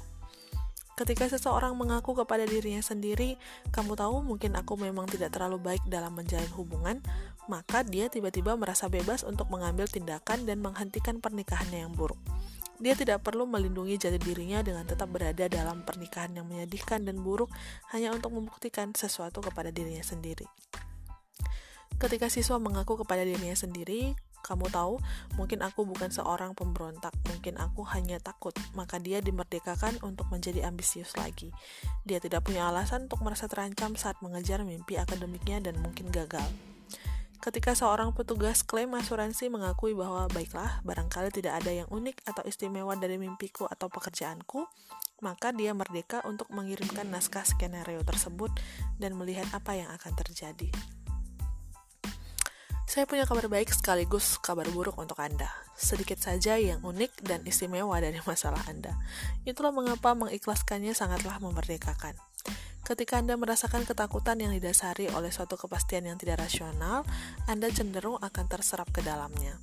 Ketika seseorang mengaku kepada dirinya sendiri, kamu tahu mungkin aku memang tidak terlalu baik dalam menjalin hubungan, maka dia tiba-tiba merasa bebas untuk mengambil tindakan dan menghentikan pernikahannya yang buruk. Dia tidak perlu melindungi jati dirinya dengan tetap berada dalam pernikahan yang menyedihkan dan buruk hanya untuk membuktikan sesuatu kepada dirinya sendiri. Ketika siswa mengaku kepada dirinya sendiri, kamu tahu, mungkin aku bukan seorang pemberontak, mungkin aku hanya takut, maka dia dimerdekakan untuk menjadi ambisius lagi. Dia tidak punya alasan untuk merasa terancam saat mengejar mimpi akademiknya dan mungkin gagal. Ketika seorang petugas klaim asuransi mengakui bahwa baiklah, barangkali tidak ada yang unik atau istimewa dari mimpiku atau pekerjaanku, maka dia merdeka untuk mengirimkan naskah skenario tersebut dan melihat apa yang akan terjadi. Saya punya kabar baik sekaligus kabar buruk untuk Anda. Sedikit saja yang unik dan istimewa dari masalah Anda. Itulah mengapa mengikhlaskannya sangatlah memerdekakan. Ketika Anda merasakan ketakutan yang didasari oleh suatu kepastian yang tidak rasional, Anda cenderung akan terserap ke dalamnya.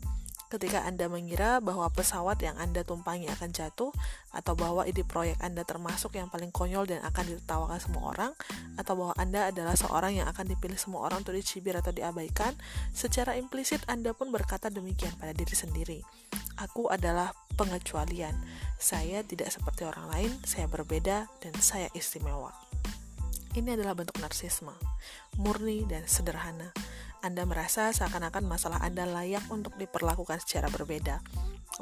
Ketika Anda mengira bahwa pesawat yang Anda tumpangi akan jatuh, atau bahwa ide proyek Anda termasuk yang paling konyol dan akan ditertawakan semua orang, atau bahwa Anda adalah seorang yang akan dipilih semua orang untuk dicibir atau diabaikan, secara implisit Anda pun berkata demikian pada diri sendiri. Aku adalah pengecualian. Saya tidak seperti orang lain, saya berbeda, dan saya istimewa. Ini adalah bentuk narsisme, murni dan sederhana. Anda merasa seakan-akan masalah Anda layak untuk diperlakukan secara berbeda,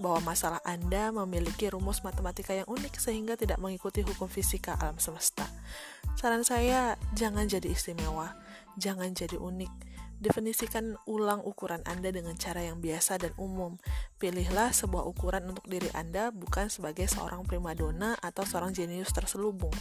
bahwa masalah Anda memiliki rumus matematika yang unik sehingga tidak mengikuti hukum fisika alam semesta. Saran saya, jangan jadi istimewa, jangan jadi unik. Definisikan ulang ukuran Anda dengan cara yang biasa dan umum. Pilihlah sebuah ukuran untuk diri Anda bukan sebagai seorang primadona atau seorang jenius terselubung.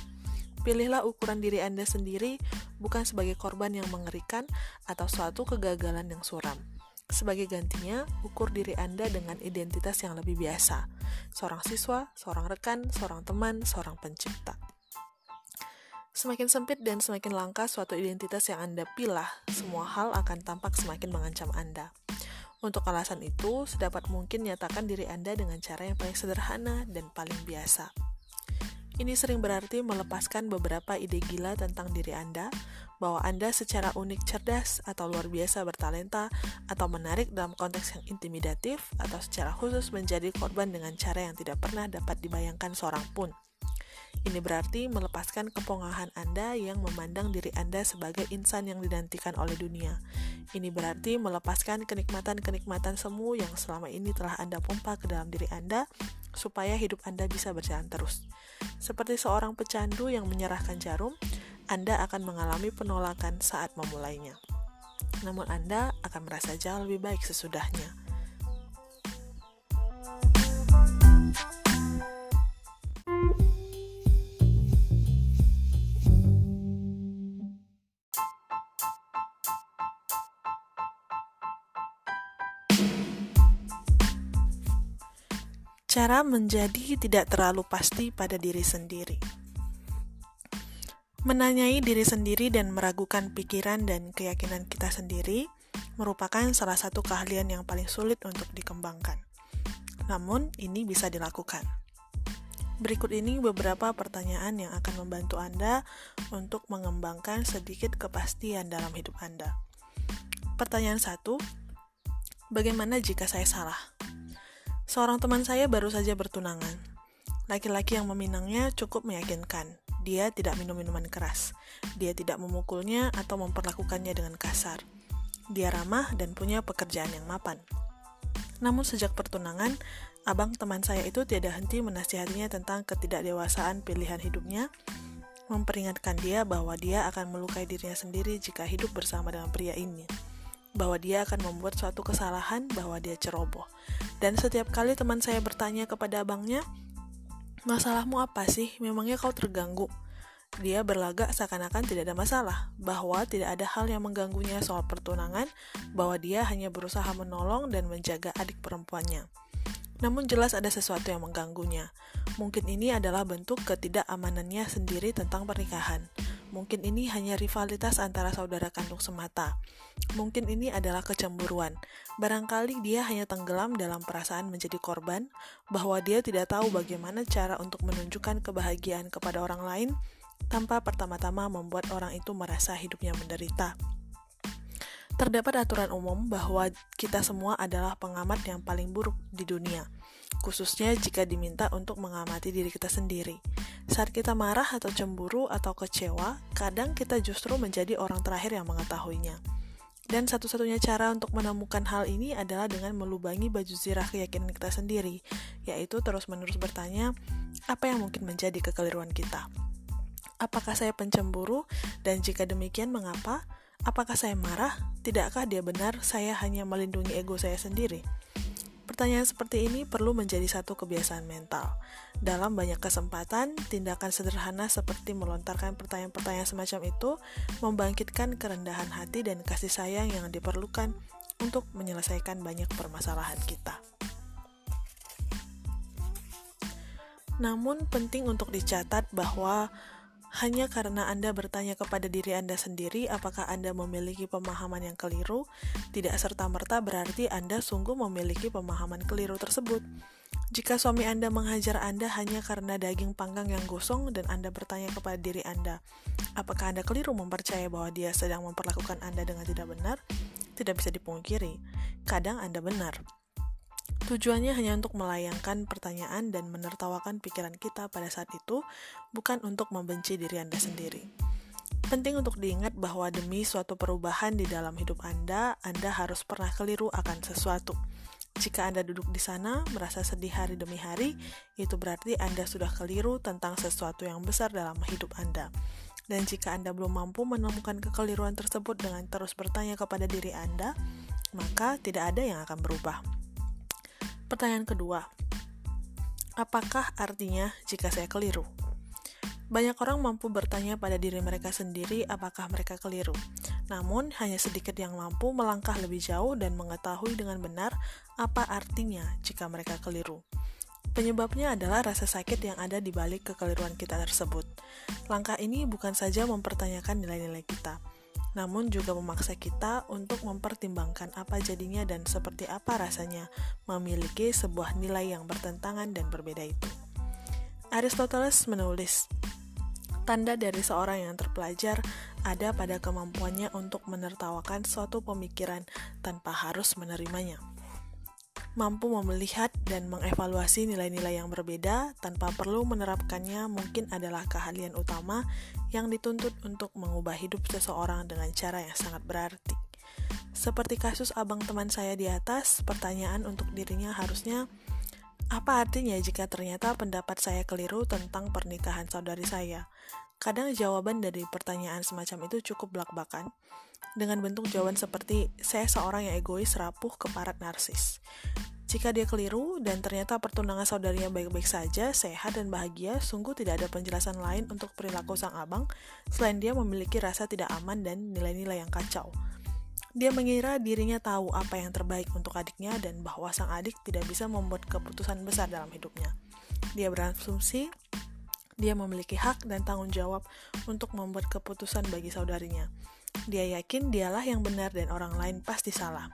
Pilihlah ukuran diri Anda sendiri, bukan sebagai korban yang mengerikan atau suatu kegagalan yang suram. Sebagai gantinya, ukur diri Anda dengan identitas yang lebih biasa. Seorang siswa, seorang rekan, seorang teman, seorang pencipta. Semakin sempit dan semakin langka suatu identitas yang Anda pilah, semua hal akan tampak semakin mengancam Anda. Untuk alasan itu, sedapat mungkin nyatakan diri Anda dengan cara yang paling sederhana dan paling biasa. Ini sering berarti melepaskan beberapa ide gila tentang diri Anda, bahwa Anda secara unik cerdas atau luar biasa bertalenta, atau menarik dalam konteks yang intimidatif, atau secara khusus menjadi korban dengan cara yang tidak pernah dapat dibayangkan seorang pun. Ini berarti melepaskan kepongahan Anda yang memandang diri Anda sebagai insan yang dinantikan oleh dunia. Ini berarti melepaskan kenikmatan-kenikmatan semu yang selama ini telah Anda pompa ke dalam diri Anda supaya hidup Anda bisa berjalan terus. Seperti seorang pecandu yang menyerahkan jarum, Anda akan mengalami penolakan saat memulainya. Namun Anda akan merasa jauh lebih baik sesudahnya. Cara menjadi tidak terlalu pasti pada diri sendiri. Menanyai diri sendiri dan meragukan pikiran dan keyakinan kita sendiri merupakan salah satu keahlian yang paling sulit untuk dikembangkan. Namun, ini bisa dilakukan. Berikut ini beberapa pertanyaan yang akan membantu Anda untuk mengembangkan sedikit kepastian dalam hidup Anda. Pertanyaan satu, bagaimana jika saya salah? Seorang teman saya baru saja bertunangan. Laki-laki yang meminangnya cukup meyakinkan. Dia tidak minum minuman keras. Dia tidak memukulnya atau memperlakukannya dengan kasar. Dia ramah dan punya pekerjaan yang mapan. Namun sejak pertunangan, abang teman saya itu tidak henti menasihatinya tentang ketidakdewasaan pilihan hidupnya, memperingatkan dia bahwa dia akan melukai dirinya sendiri jika hidup bersama dengan pria ini bahwa dia akan membuat suatu kesalahan, bahwa dia ceroboh. Dan setiap kali teman saya bertanya kepada abangnya, masalahmu apa sih? Memangnya kau terganggu? Dia berlagak seakan-akan tidak ada masalah, bahwa tidak ada hal yang mengganggunya soal pertunangan, bahwa dia hanya berusaha menolong dan menjaga adik perempuannya. Namun jelas ada sesuatu yang mengganggunya. Mungkin ini adalah bentuk ketidakamanannya sendiri tentang pernikahan. Mungkin ini hanya rivalitas antara saudara kandung semata. Mungkin ini adalah kecemburuan. Barangkali dia hanya tenggelam dalam perasaan menjadi korban, bahwa dia tidak tahu bagaimana cara untuk menunjukkan kebahagiaan kepada orang lain tanpa pertama-tama membuat orang itu merasa hidupnya menderita. Terdapat aturan umum bahwa kita semua adalah pengamat yang paling buruk di dunia, khususnya jika diminta untuk mengamati diri kita sendiri. Saat kita marah atau cemburu atau kecewa, kadang kita justru menjadi orang terakhir yang mengetahuinya. Dan satu-satunya cara untuk menemukan hal ini adalah dengan melubangi baju zirah keyakinan kita sendiri, yaitu terus-menerus bertanya, apa yang mungkin menjadi kekeliruan kita? Apakah saya pencemburu? Dan jika demikian, mengapa? Apakah saya marah? Tidakkah dia benar saya hanya melindungi ego saya sendiri? Pertanyaan seperti ini perlu menjadi satu kebiasaan mental. Dalam banyak kesempatan, tindakan sederhana seperti melontarkan pertanyaan-pertanyaan semacam itu membangkitkan kerendahan hati dan kasih sayang yang diperlukan untuk menyelesaikan banyak permasalahan kita. Namun, penting untuk dicatat bahwa hanya karena Anda bertanya kepada diri Anda sendiri apakah Anda memiliki pemahaman yang keliru, tidak serta-merta berarti Anda sungguh memiliki pemahaman keliru tersebut. Jika suami Anda menghajar Anda hanya karena daging panggang yang gosong dan Anda bertanya kepada diri Anda, apakah Anda keliru mempercayai bahwa dia sedang memperlakukan Anda dengan tidak benar? Tidak bisa dipungkiri. Kadang Anda benar. Tujuannya hanya untuk melayangkan pertanyaan dan menertawakan pikiran kita pada saat itu, bukan untuk membenci diri Anda sendiri. Penting untuk diingat bahwa demi suatu perubahan di dalam hidup Anda, Anda harus pernah keliru akan sesuatu. Jika Anda duduk di sana, merasa sedih hari demi hari, itu berarti Anda sudah keliru tentang sesuatu yang besar dalam hidup Anda. Dan jika Anda belum mampu menemukan kekeliruan tersebut dengan terus bertanya kepada diri Anda, maka tidak ada yang akan berubah. Pertanyaan kedua, apakah artinya jika saya keliru? Banyak orang mampu bertanya pada diri mereka sendiri apakah mereka keliru. Namun, hanya sedikit yang mampu melangkah lebih jauh dan mengetahui dengan benar apa artinya jika mereka keliru. Penyebabnya adalah rasa sakit yang ada di balik kekeliruan kita tersebut. Langkah ini bukan saja mempertanyakan nilai-nilai kita, namun juga memaksa kita untuk mempertimbangkan apa jadinya dan seperti apa rasanya memiliki sebuah nilai yang bertentangan dan berbeda itu. Aristoteles menulis, Tanda dari seorang yang terpelajar ada pada kemampuannya untuk menertawakan suatu pemikiran tanpa harus menerimanya. Mampu melihat dan mengevaluasi nilai-nilai yang berbeda tanpa perlu menerapkannya mungkin adalah keahlian utama yang dituntut untuk mengubah hidup seseorang dengan cara yang sangat berarti. Seperti kasus abang teman saya di atas, pertanyaan untuk dirinya harusnya apa artinya jika ternyata pendapat saya keliru tentang pernikahan saudari saya? Kadang jawaban dari pertanyaan semacam itu cukup belak-belakan, dengan bentuk jawaban seperti, saya seorang yang egois, rapuh, keparat, narsis. Jika dia keliru dan ternyata pertunangan saudarinya baik-baik saja, sehat dan bahagia, sungguh tidak ada penjelasan lain untuk perilaku sang abang selain dia memiliki rasa tidak aman dan nilai-nilai yang kacau. Dia mengira dirinya tahu apa yang terbaik untuk adiknya dan bahwa sang adik tidak bisa membuat keputusan besar dalam hidupnya. Dia berasumsi dia memiliki hak dan tanggung jawab untuk membuat keputusan bagi saudarinya. Dia yakin dialah yang benar dan orang lain pasti salah.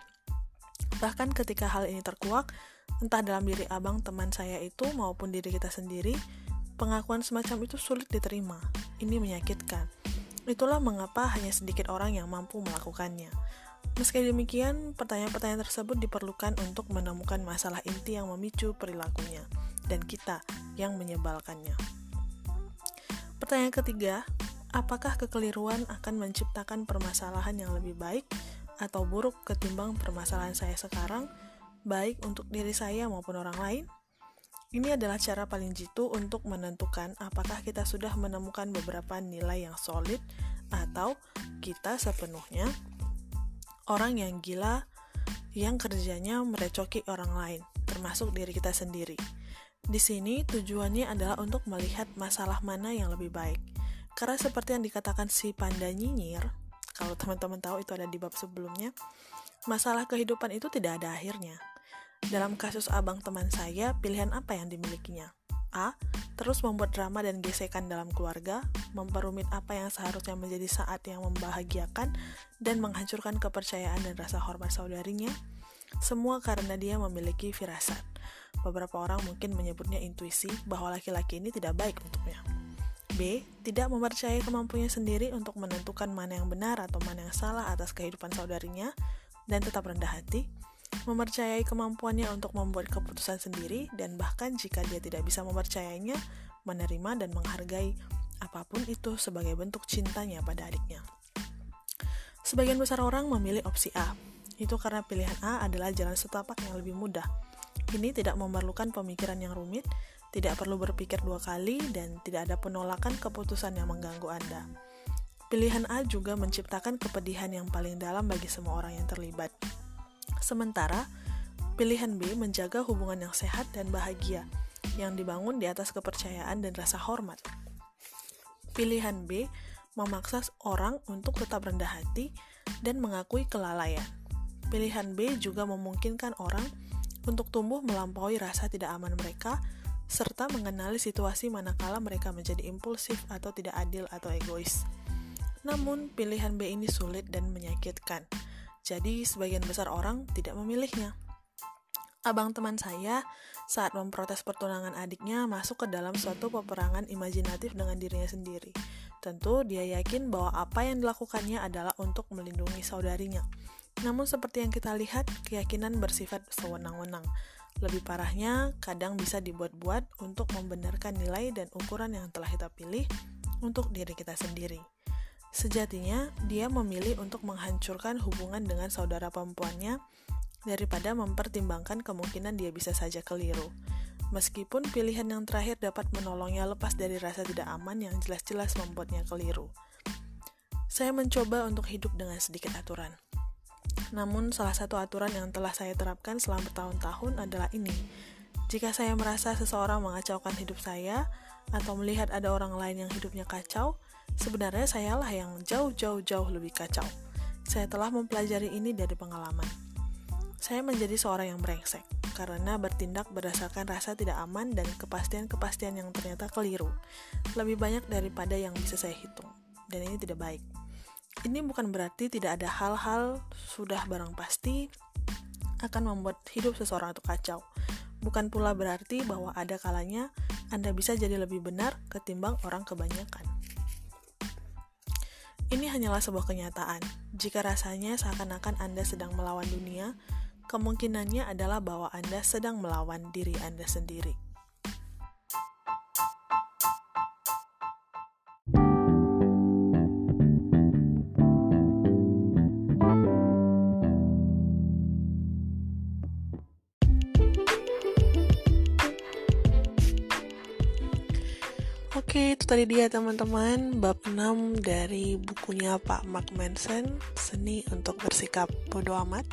Bahkan ketika hal ini terkuak, entah dalam diri abang teman saya itu maupun diri kita sendiri, pengakuan semacam itu sulit diterima. Ini menyakitkan. Itulah mengapa hanya sedikit orang yang mampu melakukannya. Meski demikian, pertanyaan-pertanyaan tersebut diperlukan untuk menemukan masalah inti yang memicu perilakunya, dan kita yang menyebalkannya. Pertanyaan ketiga, apakah kekeliruan akan menciptakan permasalahan yang lebih baik atau buruk ketimbang permasalahan saya sekarang, baik untuk diri saya maupun orang lain? Ini adalah cara paling jitu untuk menentukan apakah kita sudah menemukan beberapa nilai yang solid atau kita sepenuhnya orang yang gila yang kerjanya merecoki orang lain, termasuk diri kita sendiri. Di sini tujuannya adalah untuk melihat masalah mana yang lebih baik. Karena seperti yang dikatakan si panda nyinyir, kalau teman-teman tahu itu ada di bab sebelumnya, masalah kehidupan itu tidak ada akhirnya. Dalam kasus abang teman saya, pilihan apa yang dimilikinya? A. Terus membuat drama dan gesekan dalam keluarga, memperumit apa yang seharusnya menjadi saat yang membahagiakan, dan menghancurkan kepercayaan dan rasa hormat saudarinya. Semua karena dia memiliki firasat. Beberapa orang mungkin menyebutnya intuisi bahwa laki-laki ini tidak baik untuknya. B. Tidak mempercayai kemampuannya sendiri untuk menentukan mana yang benar atau mana yang salah atas kehidupan saudarinya, dan tetap rendah hati mempercayai kemampuannya untuk membuat keputusan sendiri, dan bahkan jika dia tidak bisa mempercayainya, menerima dan menghargai apa pun itu sebagai bentuk cintanya pada adiknya. Sebagian besar orang memilih opsi A. Itu karena pilihan A adalah jalan setapak yang lebih mudah. Ini tidak memerlukan pemikiran yang rumit, tidak perlu berpikir dua kali, dan tidak ada penolakan keputusan yang mengganggu Anda. Pilihan A juga menciptakan kepedihan yang paling dalam bagi semua orang yang terlibat. Sementara, pilihan B menjaga hubungan yang sehat dan bahagia, yang dibangun di atas kepercayaan dan rasa hormat. Pilihan B memaksa orang untuk tetap rendah hati dan mengakui kelalaian. Pilihan B juga memungkinkan orang untuk tumbuh melampaui rasa tidak aman mereka, serta mengenali situasi manakala mereka menjadi impulsif atau tidak adil atau egois. Namun, pilihan B ini sulit dan menyakitkan jadi sebagian besar orang tidak memilihnya. Abang teman saya saat memprotes pertunangan adiknya masuk ke dalam suatu peperangan imajinatif dengan dirinya sendiri. Tentu dia yakin bahwa apa yang dilakukannya adalah untuk melindungi saudarinya. Namun seperti yang kita lihat, keyakinan bersifat sewenang-wenang. Lebih parahnya, kadang bisa dibuat-buat untuk membenarkan nilai dan ukuran yang telah kita pilih untuk diri kita sendiri. Sejatinya, dia memilih untuk menghancurkan hubungan dengan saudara perempuannya daripada mempertimbangkan kemungkinan dia bisa saja keliru. Meskipun pilihan yang terakhir dapat menolongnya lepas dari rasa tidak aman yang jelas-jelas membuatnya keliru. Saya mencoba untuk hidup dengan sedikit aturan. Namun, salah satu aturan yang telah saya terapkan selama bertahun-tahun adalah ini. Jika saya merasa seseorang mengacaukan hidup saya, atau melihat ada orang lain yang hidupnya kacau, sebenarnya sayalah yang jauh-jauh-jauh lebih kacau. Saya telah mempelajari ini dari pengalaman. Saya menjadi seorang yang brengsek karena bertindak berdasarkan rasa tidak aman dan kepastian-kepastian yang ternyata keliru. Lebih banyak daripada yang bisa saya hitung. Dan ini tidak baik. Ini bukan berarti tidak ada hal-hal sudah barang pasti akan membuat hidup seseorang itu kacau. Bukan pula berarti bahwa ada kalanya Anda bisa jadi lebih benar ketimbang orang kebanyakan. Ini hanyalah sebuah kenyataan. Jika rasanya seakan-akan Anda sedang melawan dunia, kemungkinannya adalah bahwa Anda sedang melawan diri Anda sendiri. Itu tadi dia teman-teman bab 6 dari bukunya Pak Mark Manson, Seni untuk Bersikap Bodoh Amat.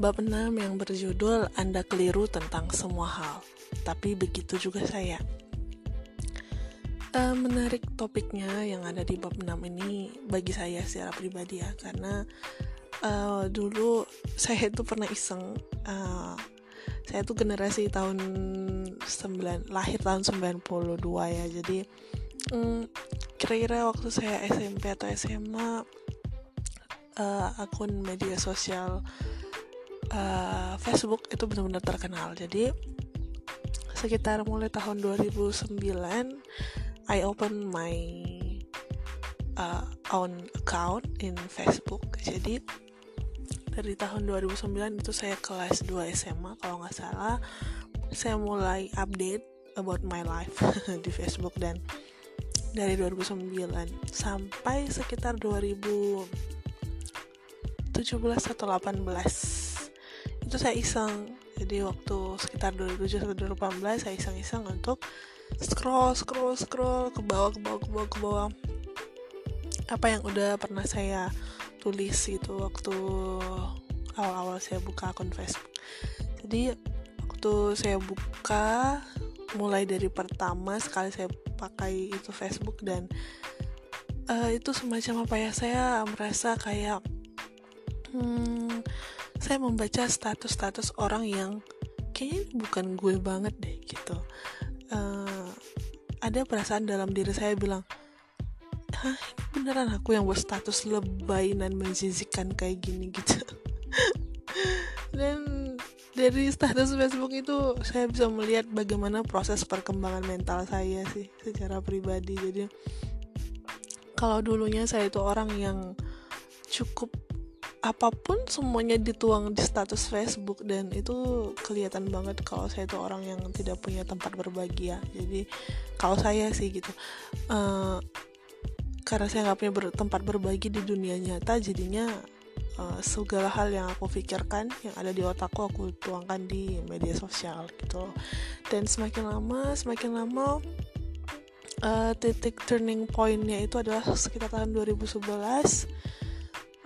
Bab 6 yang berjudul Anda Keliru Tentang Semua Hal. Tapi begitu juga saya. Uh, menarik topiknya yang ada di bab 6 ini bagi saya secara pribadi ya, karena uh, dulu saya itu pernah iseng uh, saya tuh generasi tahun 9 lahir tahun 92 ya jadi hmm, kira-kira waktu saya SMP atau SMA uh, eh, akun media sosial uh, Facebook itu benar-benar terkenal. Jadi sekitar mulai tahun 2009 I open my uh, own account in Facebook. Jadi dari tahun 2009 itu saya kelas 2 SMA kalau nggak salah. Saya mulai update about my life di Facebook dan dari 2009 sampai sekitar 2017 atau 18 itu saya iseng. Jadi waktu sekitar 2017 atau 2018 saya iseng-iseng untuk scroll scroll scroll ke bawah ke bawah ke bawah ke bawah. Apa yang udah pernah saya tulis itu waktu awal-awal saya buka akun Facebook. Jadi waktu saya buka mulai dari pertama sekali saya pakai itu Facebook dan uh, itu semacam apa ya saya merasa kayak hmm, saya membaca status-status orang yang kayaknya bukan gue banget deh gitu. Uh, ada perasaan dalam diri saya bilang hah beneran aku yang buat status lebay dan menjijikan kayak gini gitu. Dan dari status Facebook itu saya bisa melihat bagaimana proses perkembangan mental saya sih secara pribadi. Jadi kalau dulunya saya itu orang yang cukup apa pun semuanya dituang di status Facebook dan itu kelihatan banget kalau saya itu orang yang tidak punya tempat berbagi ya jadi kalau saya sih gitu uh, karena saya nggak punya ber tempat berbagi di dunia nyata jadinya uh, segala hal yang aku pikirkan yang ada di otakku aku tuangkan di media sosial gitu dan semakin lama semakin lama uh, titik turning pointnya itu adalah sekitar tahun 2011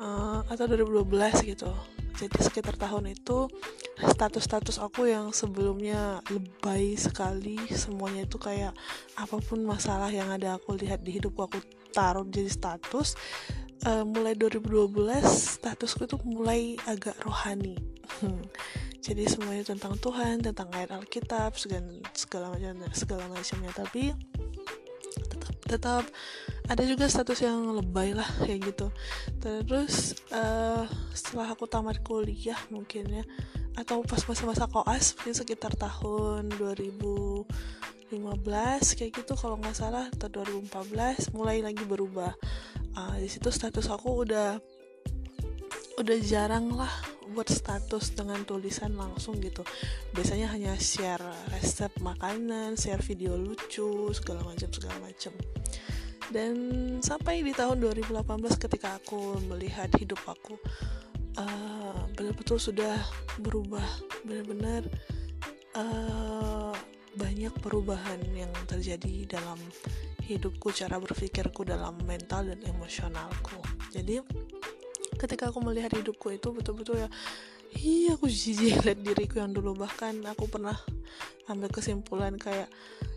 uh, atau 2012 gitu. Jadi sekitar tahun itu status-status aku yang sebelumnya lebay sekali semuanya itu kayak apa pun masalah yang ada aku lihat di hidupku aku taruh jadi status uh, mulai 2012 statusku tuh mulai agak rohani. Jadi semuanya tentang Tuhan tentang ayat Alkitab segala segala macam segala macamnya. Tapi tetap tetap ada juga status yang lebay lah kayak gitu. Terus uh, setelah aku tamat kuliah mungkin ya atau pas masa-masa koas mungkin sekitar tahun 2015 kayak gitu. Kalau nggak salah atau 2014 mulai lagi berubah. Uh, di situ status aku udah udah jarang lah buat status dengan tulisan langsung gitu. Biasanya hanya share resep makanan share video lucu segala macam segala macam. Dan sampai di tahun 2018 ketika aku melihat hidup aku uh, benar-betul sudah berubah. Benar-benar uh, banyak perubahan yang terjadi dalam hidupku, cara berpikirku dalam mental dan emosionalku. Jadi ketika aku melihat hidupku itu betul-betul ya iya aku jijik lihat diriku yang dulu bahkan aku pernah ambil kesimpulan kayak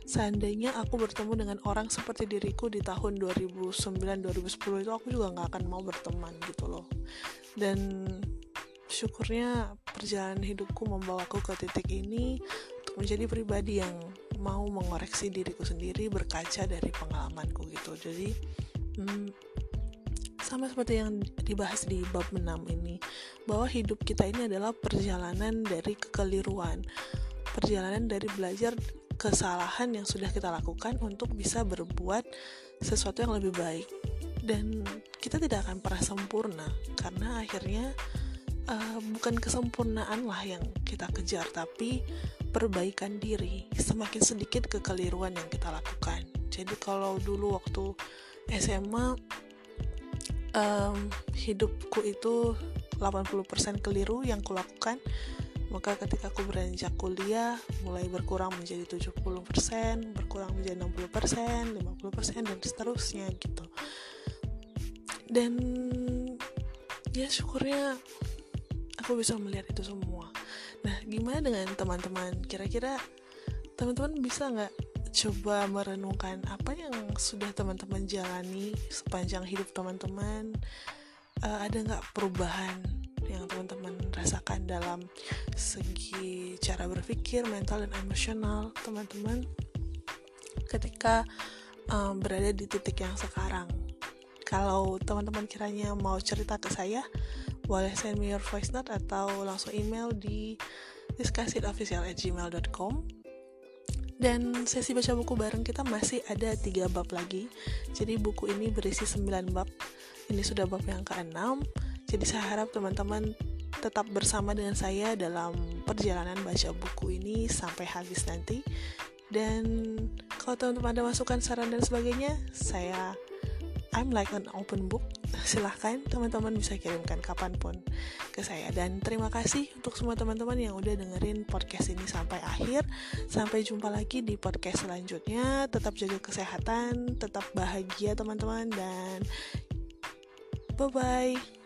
seandainya aku bertemu dengan orang seperti diriku di tahun 2009-2010 itu aku juga nggak akan mau berteman gitu loh dan syukurnya perjalanan hidupku membawaku ke titik ini menjadi pribadi yang mau mengoreksi diriku sendiri berkaca dari pengalamanku gitu. Jadi hmm, sama seperti yang dibahas di bab 6 ini bahwa hidup kita ini adalah perjalanan dari kekeliruan perjalanan dari belajar kesalahan yang sudah kita lakukan untuk bisa berbuat sesuatu yang lebih baik. Dan kita tidak akan pernah sempurna karena akhirnya uh, bukan kesempurnaan lah yang kita kejar tapi perbaikan diri. Semakin sedikit kekeliruan yang kita lakukan. Jadi kalau dulu waktu SMA um, hidupku itu 80% keliru yang kulakukan. Maka ketika aku beranjak kuliah mulai berkurang menjadi 70% berkurang menjadi 60% 50% dan seterusnya gitu. Dan ya syukurnya aku bisa melihat itu semua. Nah gimana dengan teman-teman? Kira-kira teman-teman bisa nggak coba merenungkan apa yang sudah teman-teman jalani sepanjang hidup teman-teman? Uh, ada nggak perubahan yang teman-teman rasakan dalam segi cara berpikir mental dan emosional teman-teman ketika um, berada di titik yang sekarang kalau teman-teman kiranya mau cerita ke saya boleh send me your voice note atau langsung email di discussionofficial@gmail.com dan sesi baca buku bareng kita masih ada tiga bab lagi. Jadi buku ini berisi 9 bab. Ini sudah bab yang ke-6 jadi saya harap teman-teman tetap bersama dengan saya dalam perjalanan baca buku ini sampai habis nanti. Dan kalau teman-teman ada masukan saran dan sebagainya saya I'm like an open book. Silahkan teman-teman bisa kirimkan kapan pun ke saya. Dan terima kasih untuk semua teman-teman yang udah dengerin podcast ini sampai akhir. Sampai jumpa lagi di podcast selanjutnya. Tetap jaga kesehatan tetap bahagia teman-teman dan bye bye